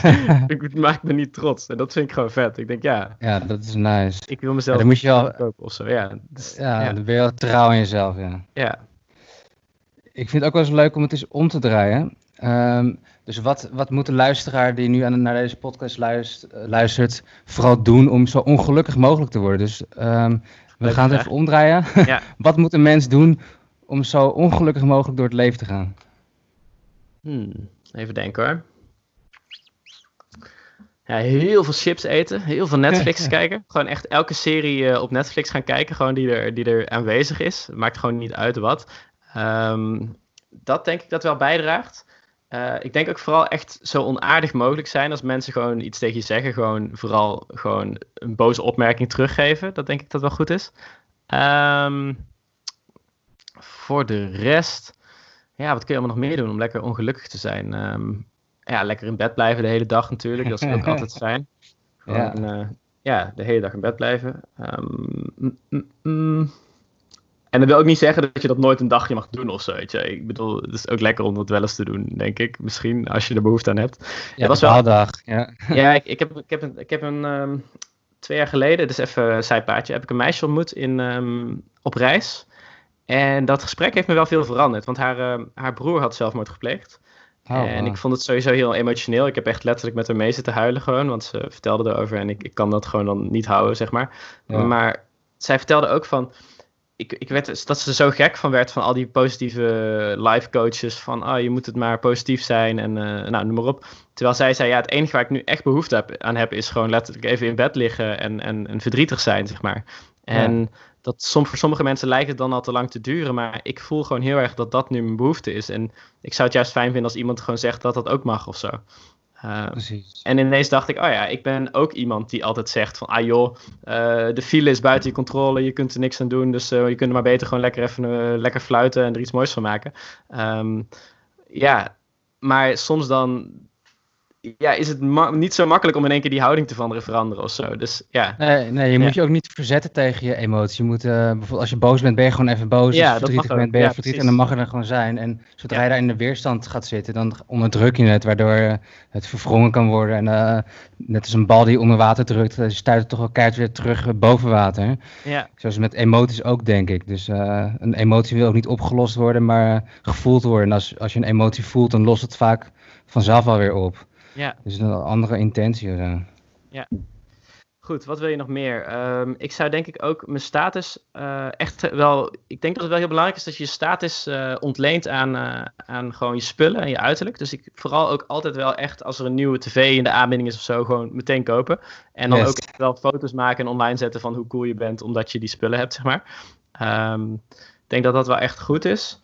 Speaker 2: ik, maak me niet trots. En dat vind ik gewoon vet. Ik denk ja.
Speaker 1: Ja, dat is nice.
Speaker 2: Ik wil mezelf
Speaker 1: ja, dan moet je al,
Speaker 2: kopen of zo. Ja,
Speaker 1: dus, ja, ja, dan ben je wel trouw in jezelf, ja.
Speaker 2: Ja,
Speaker 1: ik vind het ook wel eens leuk om het eens om te draaien. Um, dus wat, wat moet de luisteraar die nu aan, naar deze podcast luistert, luistert, vooral doen om zo ongelukkig mogelijk te worden? Dus um, we gaan het even omdraaien. Ja. wat moet een mens doen om zo ongelukkig mogelijk door het leven te gaan?
Speaker 2: Hmm, even denken hoor. Ja, heel veel chips eten, heel veel Netflix kijken. Gewoon echt elke serie uh, op Netflix gaan kijken, gewoon die er, die er aanwezig is. Maakt gewoon niet uit wat. Um, dat denk ik dat wel bijdraagt. Uh, ik denk ook vooral echt zo onaardig mogelijk zijn als mensen gewoon iets tegen je zeggen. Gewoon vooral gewoon een boze opmerking teruggeven. Dat denk ik dat wel goed is. Um, voor de rest, ja, wat kun je allemaal nog meer doen om lekker ongelukkig te zijn? Um, ja, lekker in bed blijven de hele dag natuurlijk. Dat is ook altijd fijn. Gewoon, ja. Uh, ja, de hele dag in bed blijven. Um, mm, mm, mm. En dat wil ook niet zeggen dat je dat nooit een dagje mag doen of zo. Weet je. Ik bedoel, het is ook lekker om dat wel eens te doen, denk ik. Misschien als je er behoefte aan hebt.
Speaker 1: Ja, was wel dag. Ja,
Speaker 2: ja ik, ik, heb, ik heb een, ik heb een um, twee jaar geleden, dus even een zijpaadje, heb ik een meisje ontmoet in, um, op reis. En dat gesprek heeft me wel veel veranderd, want haar, uh, haar broer had zelfmoord gepleegd. Oh, en ik vond het sowieso heel emotioneel. Ik heb echt letterlijk met haar mee zitten huilen gewoon, want ze vertelde erover en ik, ik kan dat gewoon dan niet houden, zeg maar. Ja. Maar zij vertelde ook van ik, ik werd, dat ze er zo gek van werd van al die positieve life coaches. Van oh, je moet het maar positief zijn en uh, nou, noem maar op. Terwijl zij zei, ja, het enige waar ik nu echt behoefte heb, aan heb, is gewoon letterlijk even in bed liggen en, en, en verdrietig zijn, zeg maar. En ja. dat soms voor sommige mensen lijkt het dan al te lang te duren, maar ik voel gewoon heel erg dat dat nu mijn behoefte is. En ik zou het juist fijn vinden als iemand gewoon zegt dat dat ook mag of zo. Uh, en ineens dacht ik, oh ja, ik ben ook iemand die altijd zegt van, ah joh, uh, de file is buiten je controle, je kunt er niks aan doen, dus uh, je kunt er maar beter gewoon lekker even lekker fluiten en er iets moois van maken. Um, ja, maar soms dan ja, is het niet zo makkelijk om in één keer die houding te veranderen, of zo. Dus ja.
Speaker 1: Nee, nee je moet je ook niet verzetten tegen je emotie. Je moet, uh, bijvoorbeeld als je boos bent, ben je gewoon even boos. Ja, als je verdrietig bent, ben je ja, verdrietig en dan mag het er gewoon zijn. En zodra je daar in de weerstand gaat zitten, dan onderdruk je het, waardoor uh, het verwrongen kan worden. En uh, net als een bal die onder water drukt, uh, stuit het toch wel keihard weer terug boven water.
Speaker 2: Ja.
Speaker 1: Zoals met emoties ook, denk ik. Dus een emotie wil ook niet opgelost worden, maar gevoeld worden. En als, als je een emotie voelt, dan lost het vaak vanzelf alweer op.
Speaker 2: Ja.
Speaker 1: Dus een andere intentie. Zo.
Speaker 2: Ja. Goed, wat wil je nog meer? Um, ik zou denk ik ook mijn status uh, echt wel. Ik denk dat het wel heel belangrijk is dat je je status uh, ontleent aan, uh, aan gewoon je spullen en je uiterlijk. Dus ik vooral ook altijd wel echt als er een nieuwe tv in de aanbieding is of zo, gewoon meteen kopen. En dan yes. ook wel foto's maken en online zetten van hoe cool je bent omdat je die spullen hebt, zeg maar. Um, ik denk dat dat wel echt goed is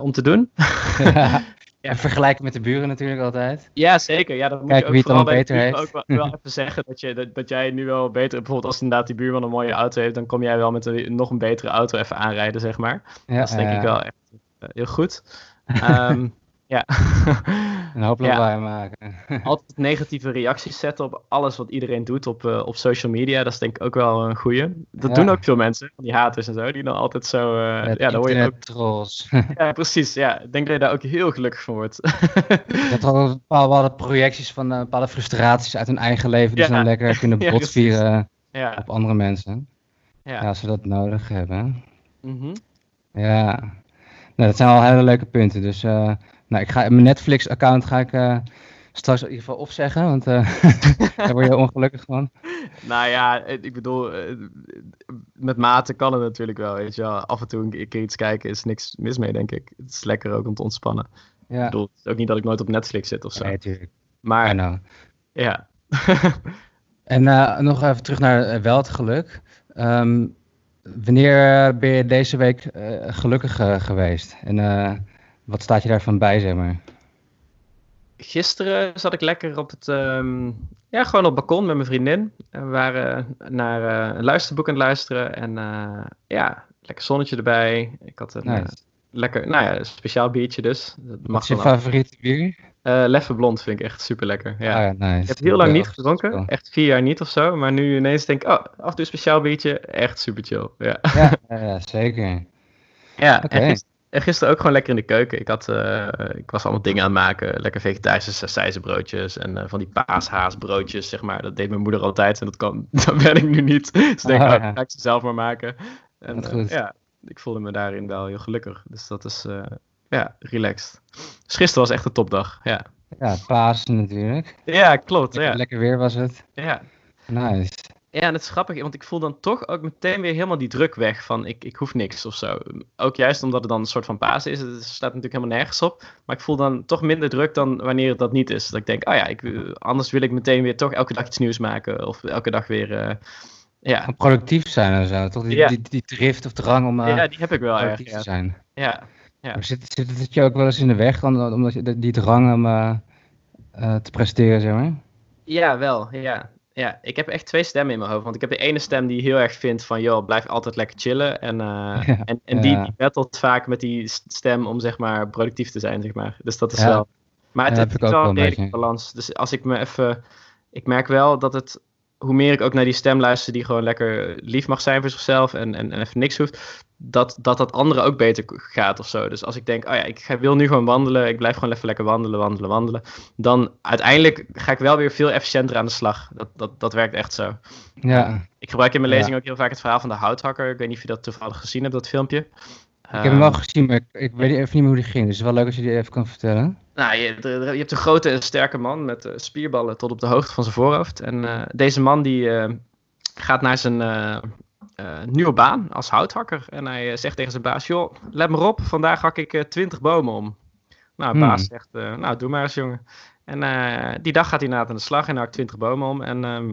Speaker 2: om te doen.
Speaker 1: Ja. En vergelijken met de buren natuurlijk altijd.
Speaker 2: Ja, zeker. Ja, dat moet
Speaker 1: Kijk
Speaker 2: je ook
Speaker 1: wie het dan beter heeft.
Speaker 2: ook wel, wel even zeggen dat, je, dat, dat, jij nu wel beter... Bijvoorbeeld als inderdaad die buurman een mooie auto heeft... dan kom jij wel met een nog een betere auto even aanrijden, zeg maar. Ja, dat is denk ik wel echt uh, heel goed. Um, ja.
Speaker 1: Een hoop lawaai ja. maken.
Speaker 2: Altijd negatieve reacties zetten op alles wat iedereen doet op, uh, op social media. Dat is denk ik ook wel een goeie. Dat ja. doen ook veel mensen, die haters en zo. Die dan altijd zo... Uh,
Speaker 1: ja, dan word je ook... trolls.
Speaker 2: ja, precies. Ja, ik denk dat je daar ook heel gelukkig van wordt.
Speaker 1: dat er bepaalde projecties van uh, bepaalde frustraties uit hun eigen leven... die ze dan lekker kunnen botvieren op andere mensen. Ja. als ze dat nodig hebben.
Speaker 2: Mm -hmm.
Speaker 1: Ja. Nou, dat zijn al hele leuke punten. Dus nou, ik ga, mijn Netflix-account ga ik uh, straks in ieder geval opzeggen, want uh, daar word je ongelukkig van.
Speaker 2: Nou ja, ik bedoel, met mate kan het natuurlijk wel, weet je wel. Af en toe een keer iets kijken is niks mis mee, denk ik. Het is lekker ook om te ontspannen. Ja. Ik bedoel, het is ook niet dat ik nooit op Netflix zit of zo.
Speaker 1: Nee, natuurlijk.
Speaker 2: Maar, ja.
Speaker 1: en nog even terug naar wel het geluk. Um, Wanneer ben je deze week gelukkig geweest? En wat staat je daarvan bij, zeg maar?
Speaker 2: gisteren zat ik lekker op het, ehm, ja, gewoon op het balkon met mijn vriendin. En we waren naar een luisterboek aan het luisteren. En ja, lekker zonnetje erbij. Ik had een lekker, nou ja, speciaal biertje dus.
Speaker 1: Dat Wat is je favoriete bier?
Speaker 2: Leffe Blond vind ik echt super lekker. Ja.
Speaker 1: Ah, ja, nice.
Speaker 2: Ik heb heel lang niet gedronken, echt vier jaar niet of zo. Maar nu ineens denk ik, oh, af en toe een speciaal biertje, echt super chill. Ja,
Speaker 1: ja, ja zeker.
Speaker 2: Ja, okay. en, gisteren, ook gewoon lekker in de keuken. Ik, had, uh, ik was allemaal dingen aan het maken, lekker vegetarische sausijzenbroodjes en uh, van die paashaasbroodjes, zeg maar. Dat deed mijn moeder altijd en dat, kan, dat ben ik nu niet. Dus denk ik, oh, ga ik ze zelf maar maken. En, ja, ik voelde me daarin wel heel gelukkig. Dus dat is, ja, relaxed. Dus gisteren was echt een topdag, ja.
Speaker 1: Ja, Pasen natuurlijk.
Speaker 2: Ja, klopt.
Speaker 1: Lekker,
Speaker 2: ja.
Speaker 1: lekker weer was het.
Speaker 2: Ja.
Speaker 1: Nice.
Speaker 2: Ja, en het is grappig, want ik voel dan toch ook meteen weer helemaal die druk weg van ik, ik hoef niks of zo. Ook juist omdat het dan een soort van Pasen is. Het staat natuurlijk helemaal nergens op. Maar ik voel dan toch minder druk dan wanneer het dat niet is. Dat ik denk, oh ja, ik, anders wil ik meteen weer toch elke dag iets nieuws maken. Of elke dag weer... Uh, ja.
Speaker 1: Productief zijn en zo. Toch die, ja. die, die, drift of drang om uh,
Speaker 2: ja, die heb ik wel
Speaker 1: productief te zijn.
Speaker 2: Ja, ja.
Speaker 1: Maar zit, zit het je ook wel eens in de weg, omdat je die drang om uh, te presteren, zeg maar?
Speaker 2: Ja, wel. Ja. Ja, ik heb echt twee stemmen in mijn hoofd. Want ik heb de ene stem die heel erg vindt van, joh, blijf altijd lekker chillen. En, uh, ja, en, en die, die battelt vaak met die stem om, zeg maar, productief te zijn, zeg maar. Dus dat is wel... Maar het, het is wel een redelijke balans. Dus als ik me even... Ik merk wel dat het hoe meer ik ook naar die stem luister die gewoon lekker lief mag zijn voor zichzelf en, en, en even niks hoeft, dat, dat dat andere ook beter gaat of zo. Dus als ik denk, oh ja, ik wil nu gewoon wandelen, ik blijf gewoon even lekker wandelen, wandelen, wandelen, dan uiteindelijk ga ik wel weer veel efficiënter aan de slag. Dat, dat, dat werkt echt zo.
Speaker 1: Ja.
Speaker 2: Ik gebruik in mijn lezing ook heel vaak het verhaal van de houthakker. Ik weet niet of je dat toevallig gezien hebt, dat filmpje.
Speaker 1: Ik heb hem wel ehm, gezien, maar ik, ik weet even niet meer hoe die ging. Dus het is wel leuk als je die even kan vertellen.
Speaker 2: Nou, je, je hebt een grote en sterke man met uh, spierballen tot op de hoogte van zijn voorhoofd. En uh, deze man die uh, gaat naar zijn nieuwe baan als houthakker. En hij zegt tegen zijn baas, joh, let maar op, vandaag hak ik 20 bomen om. Nou, de baas hmm. zegt, nou, doe maar eens, jongen. En die dag gaat hij na aan de slag en hakt 20 bomen om. En ehm,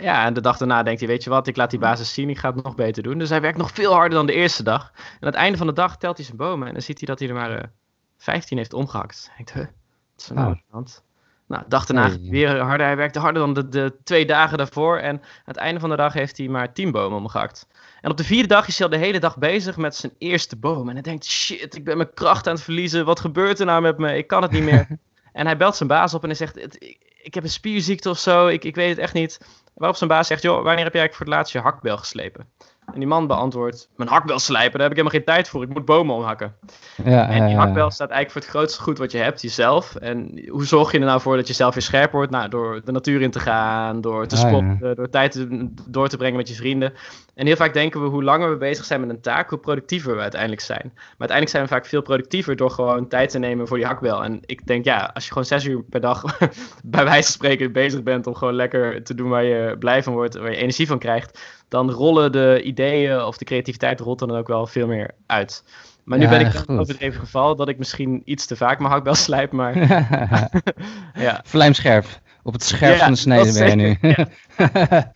Speaker 2: ja, en de dag daarna denkt hij, weet je wat, ik laat die basis zien, ik ga het nog beter doen. Dus hij werkt nog veel harder dan de eerste dag. En aan het einde van de dag telt hij zijn bomen en dan ziet hij dat hij er maar 15 heeft omgehakt. Ik denk, huh, wat is er nou oh. aan de hand? Nou, de dag daarna weer harder. Hij werkte harder dan de, de twee dagen daarvoor. En aan het einde van de dag heeft hij maar 10 bomen omgehakt. En op de vierde dag is hij al de hele dag bezig met zijn eerste boom. En hij denkt, shit, ik ben mijn kracht aan het verliezen. Wat gebeurt er nou met me? Ik kan het niet meer. en hij belt zijn baas op en hij zegt, ik, heb een spierziekte of zo. Ik, ik weet het echt niet. Waarop zijn baas zegt, joh, wanneer heb jij voor het laatst je hakbel geslepen? En die man beantwoordt, mijn hakbel slijpen, daar heb ik helemaal geen tijd voor. Ik moet bomen omhakken. Ja, en die hakbel staat eigenlijk voor het grootste goed wat je hebt, jezelf. En hoe zorg je er nou voor dat je zelf weer scherp wordt? Nou, door de natuur in te gaan, door te sporten, door tijd door te brengen met je vrienden. En heel vaak denken we, hoe langer we bezig zijn met een taak, hoe productiever we uiteindelijk zijn. Maar uiteindelijk zijn we vaak veel productiever door gewoon tijd te nemen voor die hakbel. En ik denk, ja, als je gewoon zes uur per dag bij wijze van spreken bezig bent om gewoon lekker te doen waar je blij van wordt, waar je energie van krijgt, dan rollen de ideeën of de creativiteit rolt dan ook wel veel meer uit. Maar nu ben ik over het even geval dat ik misschien iets te vaak mijn hakbel slijp, maar...
Speaker 1: ja. Vlijmscherp. Op het scherp van de snede ben je nu. ja.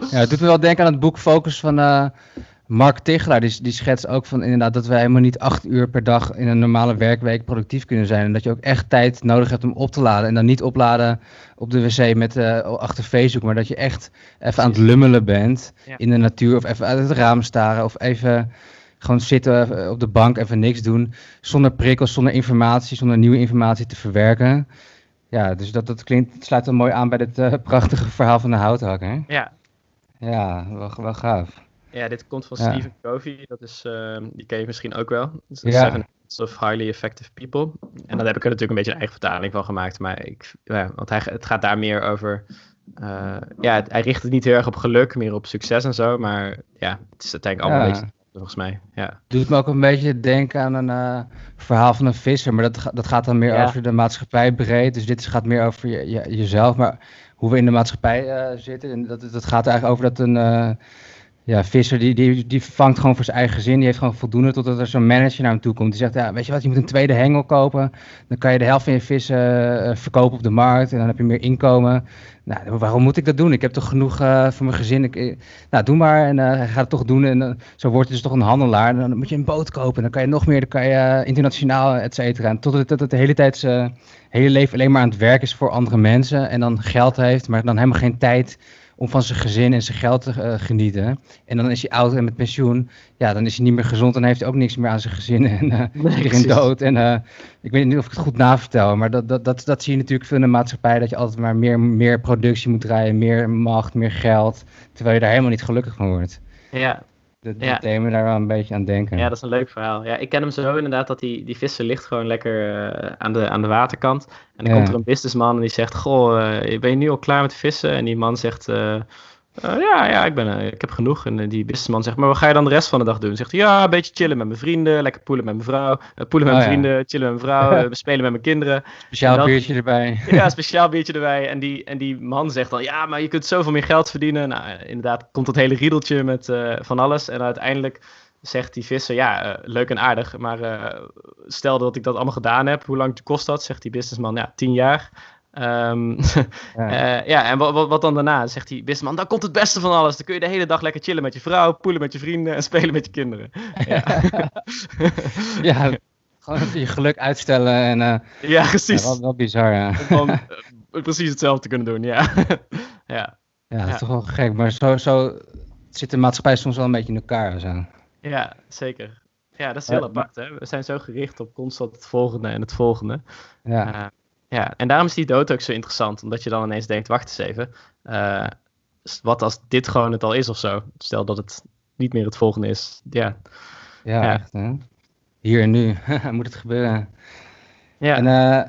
Speaker 1: Ja, het doet me wel denken aan het boek Focus van uh, Mark Tichelaar. Die, die schetst ook van inderdaad dat wij helemaal niet acht uur per dag in een normale werkweek productief kunnen zijn. En dat je ook echt tijd nodig hebt om op te laden. En dan niet opladen op de wc met uh, achter Facebook, maar dat je echt even aan het lummelen bent in de natuur. Of even uit het raam staren. Of even gewoon zitten eh, op de bank, even niks doen. Zonder prikkels, zonder informatie, zonder nieuwe informatie te verwerken. Ja, dus dat, dat klinkt, sluit wel mooi aan bij dit uh, prachtige verhaal van de houthakker.
Speaker 2: Ja.
Speaker 1: Ja, wel, wel gaaf.
Speaker 2: Ja, dit komt van Stephen Covey. Dat is, uh, die ken je misschien ook wel. Ja. Seven of Highly Effective People. En dan heb ik er natuurlijk een beetje een eigen vertaling van gemaakt. Maar ik, ja, want hij, het gaat daar meer over... Uh, ja, hij richt het niet heel erg op geluk, meer op succes en zo. Maar ja, het is uiteindelijk allemaal een beetje volgens mij. Ja.
Speaker 1: Doet me ook een beetje denken aan een uh, verhaal van een visser, maar dat, dat gaat dan meer over de maatschappij breed. Dus dit gaat meer over je, je, jezelf, maar hoe we in de maatschappij uh, zitten. En dat, dat gaat eigenlijk over dat een, uh, Ja, Visser die, die, die vangt gewoon voor zijn eigen gezin. Die heeft gewoon voldoende totdat er zo'n manager naar hem toe komt. Die zegt, ja, weet je wat, je moet een tweede hengel kopen. Dan kan je de helft van je vissen uh, verkopen op de markt. En dan heb je meer inkomen. Nou, waarom moet ik dat doen? Ik heb toch genoeg uh, voor mijn gezin. Ik, nou, doe maar. En hij gaat het toch doen. En zo wordt het dus toch een handelaar. En dan moet je een boot kopen. Dan kan je nog meer. Dan kan je internationaal, et cetera. En totdat het, het de hele tijd zijn hele leven alleen maar aan het werk is voor andere mensen. En dan geld heeft, maar dan helemaal geen tijd om van zijn gezin en zijn geld te uh, genieten. En dan is hij oud en met pensioen. Ja, dan is hij niet meer gezond en heeft hij ook niks meer aan zijn gezin. En uh, nee, iedereen dood. En uh, ik weet niet of ik het goed navertel. Maar dat, dat, dat, dat zie je natuurlijk veel in de maatschappij. Dat je altijd maar meer, meer productie moet draaien. Meer macht, meer geld. Terwijl je daar helemaal niet gelukkig van wordt.
Speaker 2: Ja,
Speaker 1: dat, ja. me daar wel een beetje aan denken.
Speaker 2: Ja, dat is een leuk verhaal. Ja, ik ken hem zo inderdaad dat die, die vissen ligt gewoon lekker uh, aan, de, aan de waterkant. En dan ja. komt er een businessman en die zegt, goh, uh, ben je nu al klaar met vissen? En die man zegt, uh, uh, ja, ja ik, ben, uh, ik heb genoeg. En uh, die businessman zegt, maar wat ga je dan de rest van de dag doen? Zegt hij, ja, een beetje chillen met mijn vrienden, lekker poelen met mijn vrouw, poelen met
Speaker 1: Oh,
Speaker 2: mijn
Speaker 1: ja.
Speaker 2: vrienden, chillen met mijn vrouw, spelen met mijn kinderen.
Speaker 1: Speciaal biertje erbij.
Speaker 2: Ja, speciaal biertje erbij. En die, en die man zegt dan, ja, maar je kunt zoveel meer geld verdienen. Nou, eh, inderdaad, komt dat hele riedeltje met eh, van alles. En uiteindelijk zegt die visser, ja, eh, leuk en aardig. Maar eh, stel dat ik dat allemaal gedaan heb, hoe lang kost dat? Zegt die businessman, ja, tien jaar. Ehm,
Speaker 1: Ja.
Speaker 2: eh, ja, en wat, wat, wat dan daarna? Zegt die businessman, dan komt het beste van alles. Dan kun je de hele dag lekker chillen met je vrouw, poelen met je vrienden en spelen met je kinderen. Ja,
Speaker 1: ja, gewoon je geluk uitstellen. En, eh,
Speaker 2: ja
Speaker 1: ja,
Speaker 2: precies.
Speaker 1: wel, wel bizar, ja.
Speaker 2: Om dan eh, precies hetzelfde te kunnen doen, ja. ja.
Speaker 1: Ja, dat
Speaker 2: Ja.
Speaker 1: is toch wel gek. Maar zo, zo zit de maatschappij soms wel een beetje in elkaar. Zo.
Speaker 2: Ja, zeker. Ja, dat is
Speaker 1: Ja,
Speaker 2: heel apart. Hè? We zijn zo gericht op constant het volgende en het volgende.
Speaker 1: Ja.
Speaker 2: Ja, en daarom is die dood ook zo interessant. Omdat je dan ineens denkt, wacht eens even. eh, wat als dit gewoon het al is of zo? Stel dat het niet meer het volgende is. Ja,
Speaker 1: Ja,
Speaker 2: Ja.
Speaker 1: echt hè. Hier en nu moet het gebeuren.
Speaker 2: ja.
Speaker 1: En eh,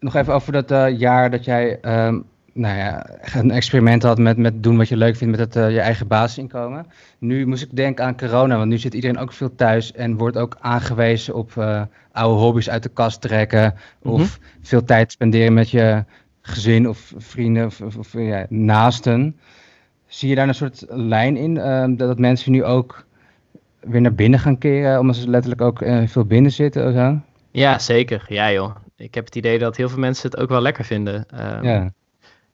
Speaker 1: nog even over dat eh, jaar dat jij ehm, nou ja, een experiment had met, met doen wat je leuk vindt met het, eh, je eigen basisinkomen. Nu moest ik denken aan corona, want nu zit iedereen ook veel thuis en wordt ook aangewezen op eh, oude hobby's uit de kast trekken. Of veel tijd spenderen met je gezin of vrienden of, of, of, ja, naasten. Zie je daar een soort lijn in, ehm, dat, dat mensen nu ook weer naar binnen gaan keren, omdat ze letterlijk ook eh, veel binnen zitten of zo?
Speaker 2: ja, zeker. Ja joh. Ik heb het idee dat heel veel mensen het ook wel lekker vinden. Ehm,
Speaker 1: Ja.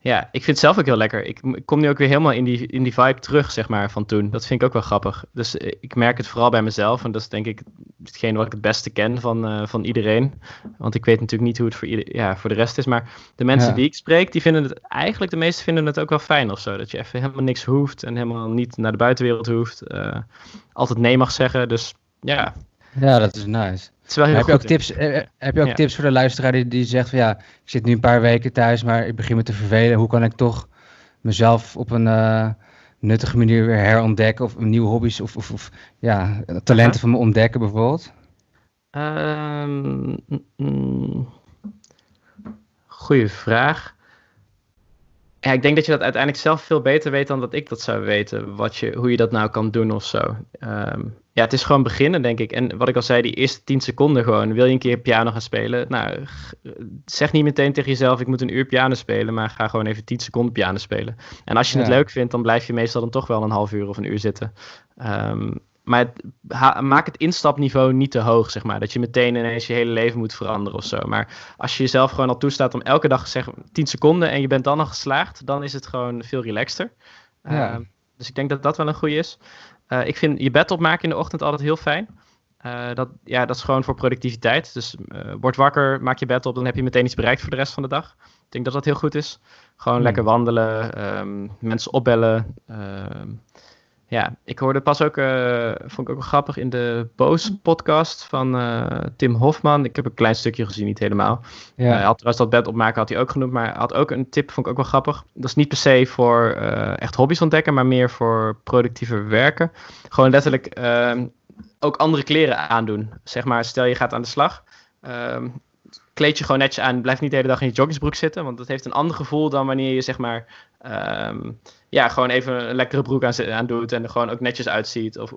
Speaker 2: Ja, ik vind het zelf ook heel lekker. Ik, ik kom nu ook weer helemaal in die, in die vibe terug, zeg maar, van toen. Dat vind ik ook wel grappig. Dus eh, ik merk het vooral bij mezelf. En dat is denk ik hetgeen wat ik het beste ken van, eh, van iedereen. Want ik weet natuurlijk niet hoe het voor, ieder, ja, voor de rest is. Maar de mensen
Speaker 1: Ja.
Speaker 2: die ik spreek, die vinden het eigenlijk, de meesten vinden het ook wel fijn of zo. Dat je even helemaal niks hoeft en helemaal niet naar de buitenwereld hoeft. eh, altijd nee mag zeggen. Dus ja,
Speaker 1: ja, dat is nice.
Speaker 2: het is wel heel
Speaker 1: heb je ook tips, heb je ook
Speaker 2: Ja.
Speaker 1: tips voor de luisteraar die, die zegt van ja, ik zit nu een paar weken thuis, maar ik begin me te vervelen. Hoe kan ik toch mezelf op een eh, nuttige manier weer herontdekken of nieuwe hobby's of, of, of ja, talenten van me ontdekken bijvoorbeeld?
Speaker 2: Mm, mm. goeie vraag. Ja, ik denk dat je dat uiteindelijk zelf veel beter weet dan dat ik dat zou weten. Wat je, hoe je dat nou kan doen of zo. Ehm, ja, het is gewoon beginnen, denk ik. En wat ik al zei, die eerste 10 seconden gewoon. Wil je een keer piano gaan spelen? Nou, zeg niet meteen tegen jezelf, ik moet een uur piano spelen. Maar ga gewoon even 10 seconden piano spelen. En als je het leuk vindt, dan blijf je meestal dan toch wel een half uur of een uur zitten. Ehm, maar het, ha- maak het instapniveau niet te hoog, zeg maar. Dat je meteen ineens je hele leven moet veranderen of zo. Maar als je jezelf gewoon al toestaat om elke dag zeg, 10 seconden en je bent dan al geslaagd, dan is het gewoon veel relaxter.
Speaker 1: Ja.
Speaker 2: Ehm, dus ik denk dat dat wel een goede is. Eh, ik vind je bed opmaken in de ochtend altijd heel fijn. Eh, dat, ja, dat is gewoon voor productiviteit. Dus eh, word wakker, maak je bed op, dan heb je meteen iets bereikt voor de rest van de dag. Ik denk dat dat heel goed is. Gewoon
Speaker 1: Hmm.
Speaker 2: lekker wandelen, ehm, mensen opbellen. ehm, ja, ik hoorde pas ook, eh, vond ik ook wel grappig in de Boos podcast van eh, Tim Hofman. Ik heb een klein stukje gezien, niet helemaal.
Speaker 1: Ja,
Speaker 2: Hij had trouwens dat bed opmaken had hij ook genoemd, maar hij had ook een tip, vond ik ook wel grappig. Dat is niet per se voor eh, echt hobby's ontdekken, maar meer voor productiever werken. Gewoon letterlijk ehm, ook andere kleren aandoen. Zeg maar, stel je gaat aan de slag. ehm, kleed je gewoon netjes aan. Blijf niet de hele dag in je joggingsbroek zitten, want dat heeft een ander gevoel dan wanneer je zeg maar ehm, ja, gewoon even een lekkere broek aan, aan doet en er gewoon ook netjes uitziet. Of,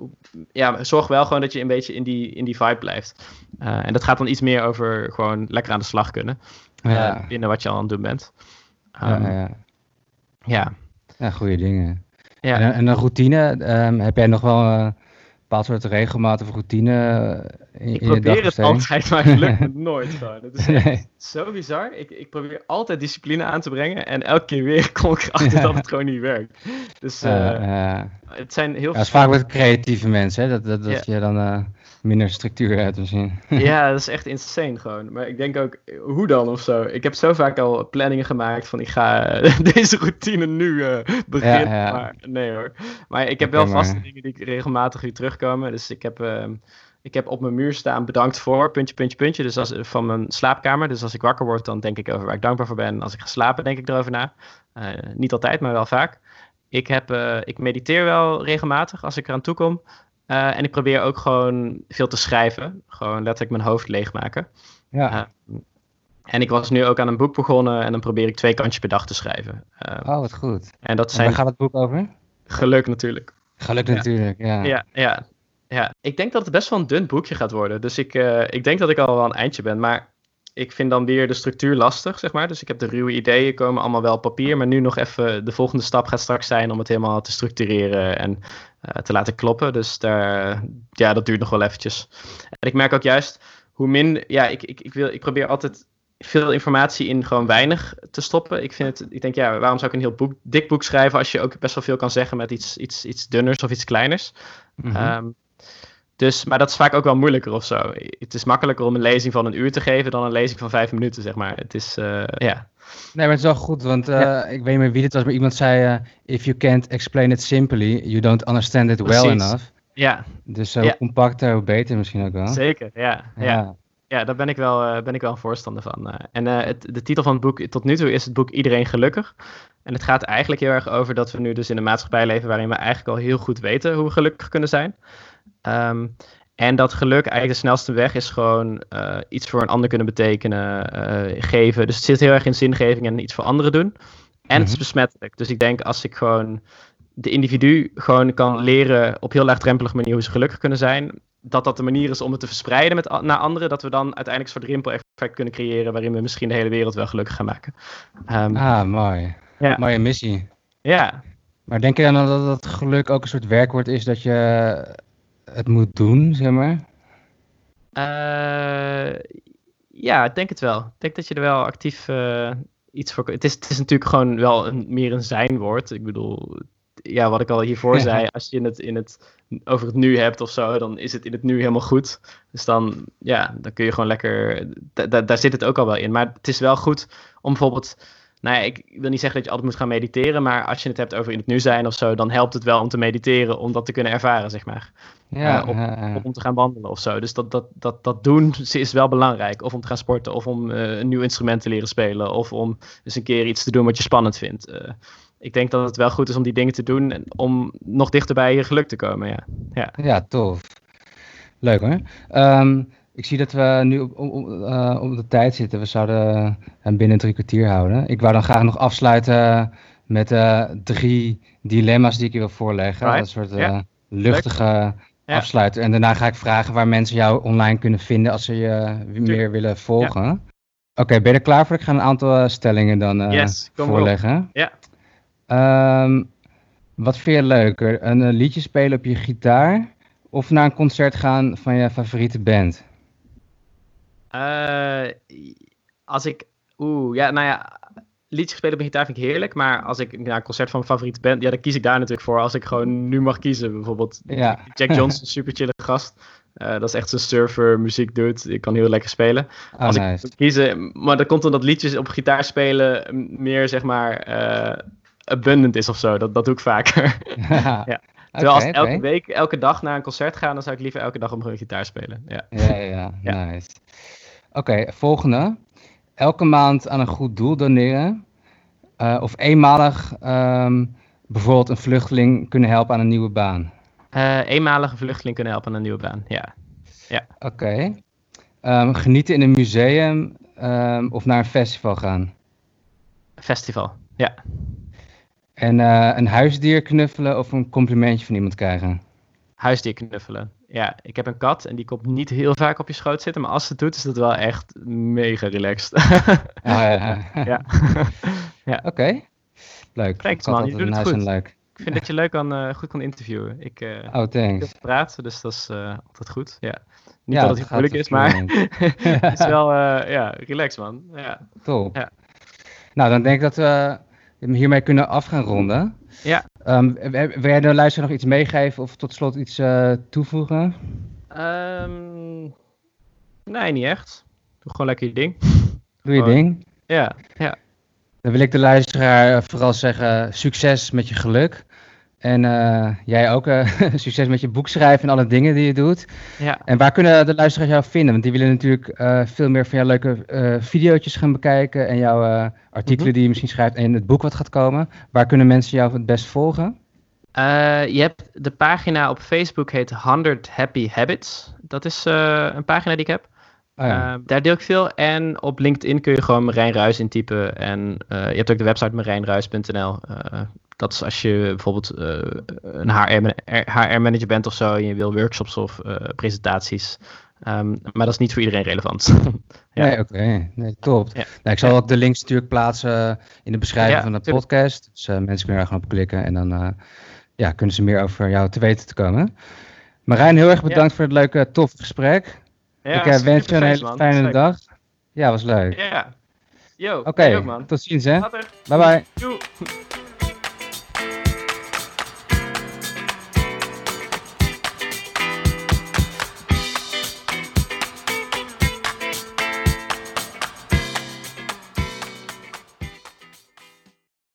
Speaker 2: ja, zorg wel gewoon dat je een beetje in die, in die vibe blijft. Eh, en dat gaat dan iets meer over gewoon lekker aan de slag kunnen.
Speaker 1: ja,
Speaker 2: eh, binnen wat je al aan het doen bent.
Speaker 1: ja,
Speaker 2: Ehm,
Speaker 1: ja.
Speaker 2: ja.
Speaker 1: ja goede dingen.
Speaker 2: Ja.
Speaker 1: En, en een routine, ehm, heb jij nog wel eh, bepaald soort regelmaat of routine eh, in,
Speaker 2: Ik
Speaker 1: in
Speaker 2: probeer het altijd, maar het lukt me nooit gewoon. Het is
Speaker 1: Nee.
Speaker 2: zo bizar. Ik, ik probeer altijd discipline aan te brengen en elke keer weer kom ik erachter dat het gewoon niet werkt. Dus
Speaker 1: Eh,
Speaker 2: het zijn heel
Speaker 1: ja, dat is vaak met creatieve mensen, hè? dat, dat, dat je dan eh, minder structuur hebt misschien.
Speaker 2: Ja, dat is echt insane gewoon. Maar ik denk ook, hoe dan of zo? Ik heb zo vaak al planningen gemaakt van ik ga eh, deze routine nu eh, beginnen.
Speaker 1: Ja, ja.
Speaker 2: Maar nee hoor. Maar ik heb wel
Speaker 1: maar-
Speaker 2: vaste dingen die regelmatig weer terugkomen. Dus ik heb, ehm, ik heb op mijn muur staan bedankt voor, puntje, puntje, puntje. Dus als, van mijn slaapkamer. Dus als ik wakker word, dan denk ik over waar ik dankbaar voor ben. Als ik ga slapen, denk ik erover na. Eh, niet altijd, maar wel vaak. Ik, heb, ik mediteer wel regelmatig als ik eraan toe kom. Eh, en ik probeer ook gewoon veel te schrijven. Gewoon letterlijk mijn hoofd leegmaken.
Speaker 1: Ja,
Speaker 2: Ja. En ik was nu ook aan een boek begonnen en dan probeer ik twee kantjes per dag te schrijven. Eh,
Speaker 1: oh wat goed.
Speaker 2: en dat
Speaker 1: En waar
Speaker 2: zijn
Speaker 1: gaat het boek over?
Speaker 2: geluk natuurlijk.
Speaker 1: Geluk
Speaker 2: Ja.
Speaker 1: natuurlijk, ja.
Speaker 2: Ja, ja, ja. Ik denk dat het best wel een dun boekje gaat worden. Dus ik, eh, ik denk dat ik al wel een eindje ben. Maar ik vind dan weer de structuur lastig, zeg maar. Dus ik heb de ruwe ideeën, komen allemaal wel op papier. Maar nu nog even, de volgende stap gaat straks zijn om het helemaal te structureren en eh, te laten kloppen. Dus daar, ja, dat duurt nog wel eventjes. En ik merk ook juist hoe min, ja, ik, ik, ik, wil, ik probeer altijd veel informatie in gewoon weinig te stoppen. Ik vind het, ik denk, ja, waarom zou ik een heel boek, dik boek schrijven als je ook best wel veel kan zeggen met iets, iets, iets dunners of iets kleiners. Ehm, dus, maar dat is vaak ook wel moeilijker of zo. Het is makkelijker om een lezing van een uur te geven dan een lezing van vijf minuten, zeg maar. Het is, eh, ja.
Speaker 1: Nee, maar het is wel goed, want eh, ik weet niet meer wie dit was, maar iemand zei, eh, if you can't explain it simply, you don't understand it well enough.
Speaker 2: Ja,
Speaker 1: Dus zo
Speaker 2: Ja.
Speaker 1: compacter, hoe beter misschien ook wel.
Speaker 2: zeker. Ja, ja.
Speaker 1: Ja.
Speaker 2: ja. daar ben ik wel, ben ik wel een voorstander van. en het, de titel van het boek, tot nu toe is het boek Iedereen Gelukkig. En het gaat eigenlijk heel erg over dat we nu dus in een maatschappij leven waarin we eigenlijk al heel goed weten hoe we gelukkig kunnen zijn. Ehm, en dat geluk eigenlijk de snelste weg is gewoon eh, iets voor een ander kunnen betekenen, eh, geven. Dus het zit heel erg in zingeving en iets voor anderen doen. En het is
Speaker 1: Mhm.
Speaker 2: besmettelijk. Dus ik denk als ik gewoon de individu gewoon kan leren op heel laagdrempelige manier hoe ze gelukkig kunnen zijn, dat dat de manier is om het te verspreiden met, naar anderen, dat we dan uiteindelijk een soort rimpel-effect kunnen creëren waarin we misschien de hele wereld wel gelukkig gaan maken. Ehm,
Speaker 1: Ah, mooi.
Speaker 2: Ja.
Speaker 1: Mooie missie.
Speaker 2: Ja,
Speaker 1: Maar denk je dan dat dat geluk ook een soort werkwoord is dat je het moet doen, zeg maar?
Speaker 2: Eh, ja, ik denk het wel. Ik denk dat je er wel actief eh, iets voor... Het is, het is natuurlijk gewoon wel een, meer een zijnwoord. Ik bedoel, ja, wat ik al hiervoor zei, als je het, in het over het nu hebt of zo, dan is het in het nu helemaal goed. Dus dan, ja, dan kun je gewoon lekker... da- da- daar zit het ook al wel in. Maar het is wel goed om bijvoorbeeld... Nou ja, ik wil niet zeggen dat je altijd moet gaan mediteren, maar als je het hebt over in het nu zijn of zo, dan helpt het wel om te mediteren, om dat te kunnen ervaren, zeg maar.
Speaker 1: Ja,
Speaker 2: Eh. Of om te gaan wandelen of zo. Dus dat, dat, dat, dat doen is wel belangrijk. Of om te gaan sporten, of om eh, een nieuw instrument te leren spelen, of om eens een keer iets te doen wat je spannend vindt. Eh, ik denk dat het wel goed is om die dingen te doen en om nog dichter bij je geluk te komen. Ja. Ja.
Speaker 1: Ja, tof. Leuk hoor. Ehm, ik zie dat we nu op, op, op, op de tijd zitten. We zouden hem binnen drie kwartier houden. Ik wou dan graag nog afsluiten met drie dilemma's die ik je wil voorleggen.
Speaker 2: Right.
Speaker 1: Een soort luchtige
Speaker 2: Ja.
Speaker 1: afsluiter. En daarna ga ik vragen waar mensen jou online kunnen vinden als ze je meer willen volgen. Oké, ben je er klaar voor? Ik ga een aantal eh, stellingen dan eh,
Speaker 2: Yes,
Speaker 1: voorleggen.
Speaker 2: Ja.
Speaker 1: Ehm, wat vind je leuker? Een eh, liedje spelen op je gitaar of naar een concert gaan van je favoriete band?
Speaker 2: Eh, als ik. Oeh, ja, nou ja. Liedjes spelen op mijn gitaar vind ik heerlijk. Maar als ik naar een concert van mijn favoriete band. Ja, dan kies ik daar natuurlijk voor. Als ik gewoon nu mag kiezen. Bijvoorbeeld
Speaker 1: Ja.
Speaker 2: Jack Johnson, super chille gast. Eh, dat is echt zo'n surfer, muziek doet. Ik kan heel lekker spelen.
Speaker 1: Oh,
Speaker 2: als
Speaker 1: nice.
Speaker 2: ik moet kiezen, maar dat komt omdat liedjes op gitaar spelen meer zeg maar eh, abundant is of zo. Dat, dat doe ik vaker.
Speaker 1: ja.
Speaker 2: Terwijl als elke week, elke dag naar een concert gaan, dan zou ik liever elke dag op mijn gitaar spelen. Ja.
Speaker 1: Ja, ja, ja,
Speaker 2: Ja.
Speaker 1: nice. Oké, volgende. Elke maand aan een goed doel doneren. Eh, of eenmalig ehm, bijvoorbeeld een vluchteling kunnen helpen aan een nieuwe baan.
Speaker 2: Eh, eenmalige vluchteling kunnen helpen aan een nieuwe baan. Ja.
Speaker 1: Oké. Ehm, genieten in een museum ehm, of naar een festival gaan.
Speaker 2: Festival. Ja.
Speaker 1: En eh, een huisdier knuffelen of een complimentje van iemand krijgen.
Speaker 2: Huisdier knuffelen. Ja, ik heb een kat en die komt niet heel vaak op je schoot zitten. Maar als ze het doet, is dat wel echt mega relaxed.
Speaker 1: Ah, ja.
Speaker 2: ja.
Speaker 1: Oké. Leuk.
Speaker 2: Thanks, man. Je doet het goed.
Speaker 1: leuk.
Speaker 2: ik vind dat je leuk kan, eh, goed kan interviewen. Ik eh
Speaker 1: Oh,
Speaker 2: ik
Speaker 1: thanks.
Speaker 2: heb praten, dus dat is eh, altijd goed. Ja. Niet
Speaker 1: Ja,
Speaker 2: dat het heel moeilijk is, maar het is wel, ja, relax man. Ja.
Speaker 1: Top.
Speaker 2: Ja.
Speaker 1: Nou, dan denk ik dat we hiermee kunnen af gaan ronden.
Speaker 2: Ja.
Speaker 1: Ehm, wil jij de luisteraar nog iets meegeven of tot slot iets eh, toevoegen?
Speaker 2: Ehm, nee, niet echt. Doe gewoon lekker je ding.
Speaker 1: Doe je ding.
Speaker 2: Ja, ja.
Speaker 1: Dan wil ik de luisteraar vooral zeggen, succes met je geluk. En eh, jij ook eh, succes met je boek schrijven en alle dingen die je doet.
Speaker 2: ja.
Speaker 1: En waar kunnen de luisteraars jou vinden? Want die willen natuurlijk eh, veel meer van jouw leuke video's gaan bekijken. En jouw artikelen
Speaker 2: Mhm.
Speaker 1: die je misschien schrijft en het boek wat gaat komen. Waar kunnen mensen jou het best volgen?
Speaker 2: Je hebt de pagina op Facebook heet 100 Happy Habits. Dat is een pagina die ik heb.
Speaker 1: Oh ja.
Speaker 2: Daar deel ik veel. En op LinkedIn kun je gewoon Marijn Ruis intypen. En je hebt ook de website marijnruis.nl. Eh, dat is als je bijvoorbeeld eh, een HR-manager bent of zo. En je wil workshops of eh, presentaties. Ehm, maar dat is niet voor iedereen relevant. ja.
Speaker 1: Nee, oké. Nee, top.
Speaker 2: Ja.
Speaker 1: Nou, ik zal ook de links natuurlijk plaatsen in de beschrijving
Speaker 2: Ja,
Speaker 1: van de
Speaker 2: tuurlijk.
Speaker 1: podcast. Dus eh, mensen kunnen daar gewoon op klikken en dan eh, ja, kunnen ze meer over jou te weten te komen. Marijn, heel erg bedankt voor het leuke, toffe gesprek.
Speaker 2: Ja,
Speaker 1: ik eh, wens je een hele
Speaker 2: man.
Speaker 1: fijne dag. Ja, was leuk.
Speaker 2: Ja. Yo,
Speaker 1: Oké, tot ziens hè.
Speaker 2: Later.
Speaker 1: Bye bye.
Speaker 2: Doei.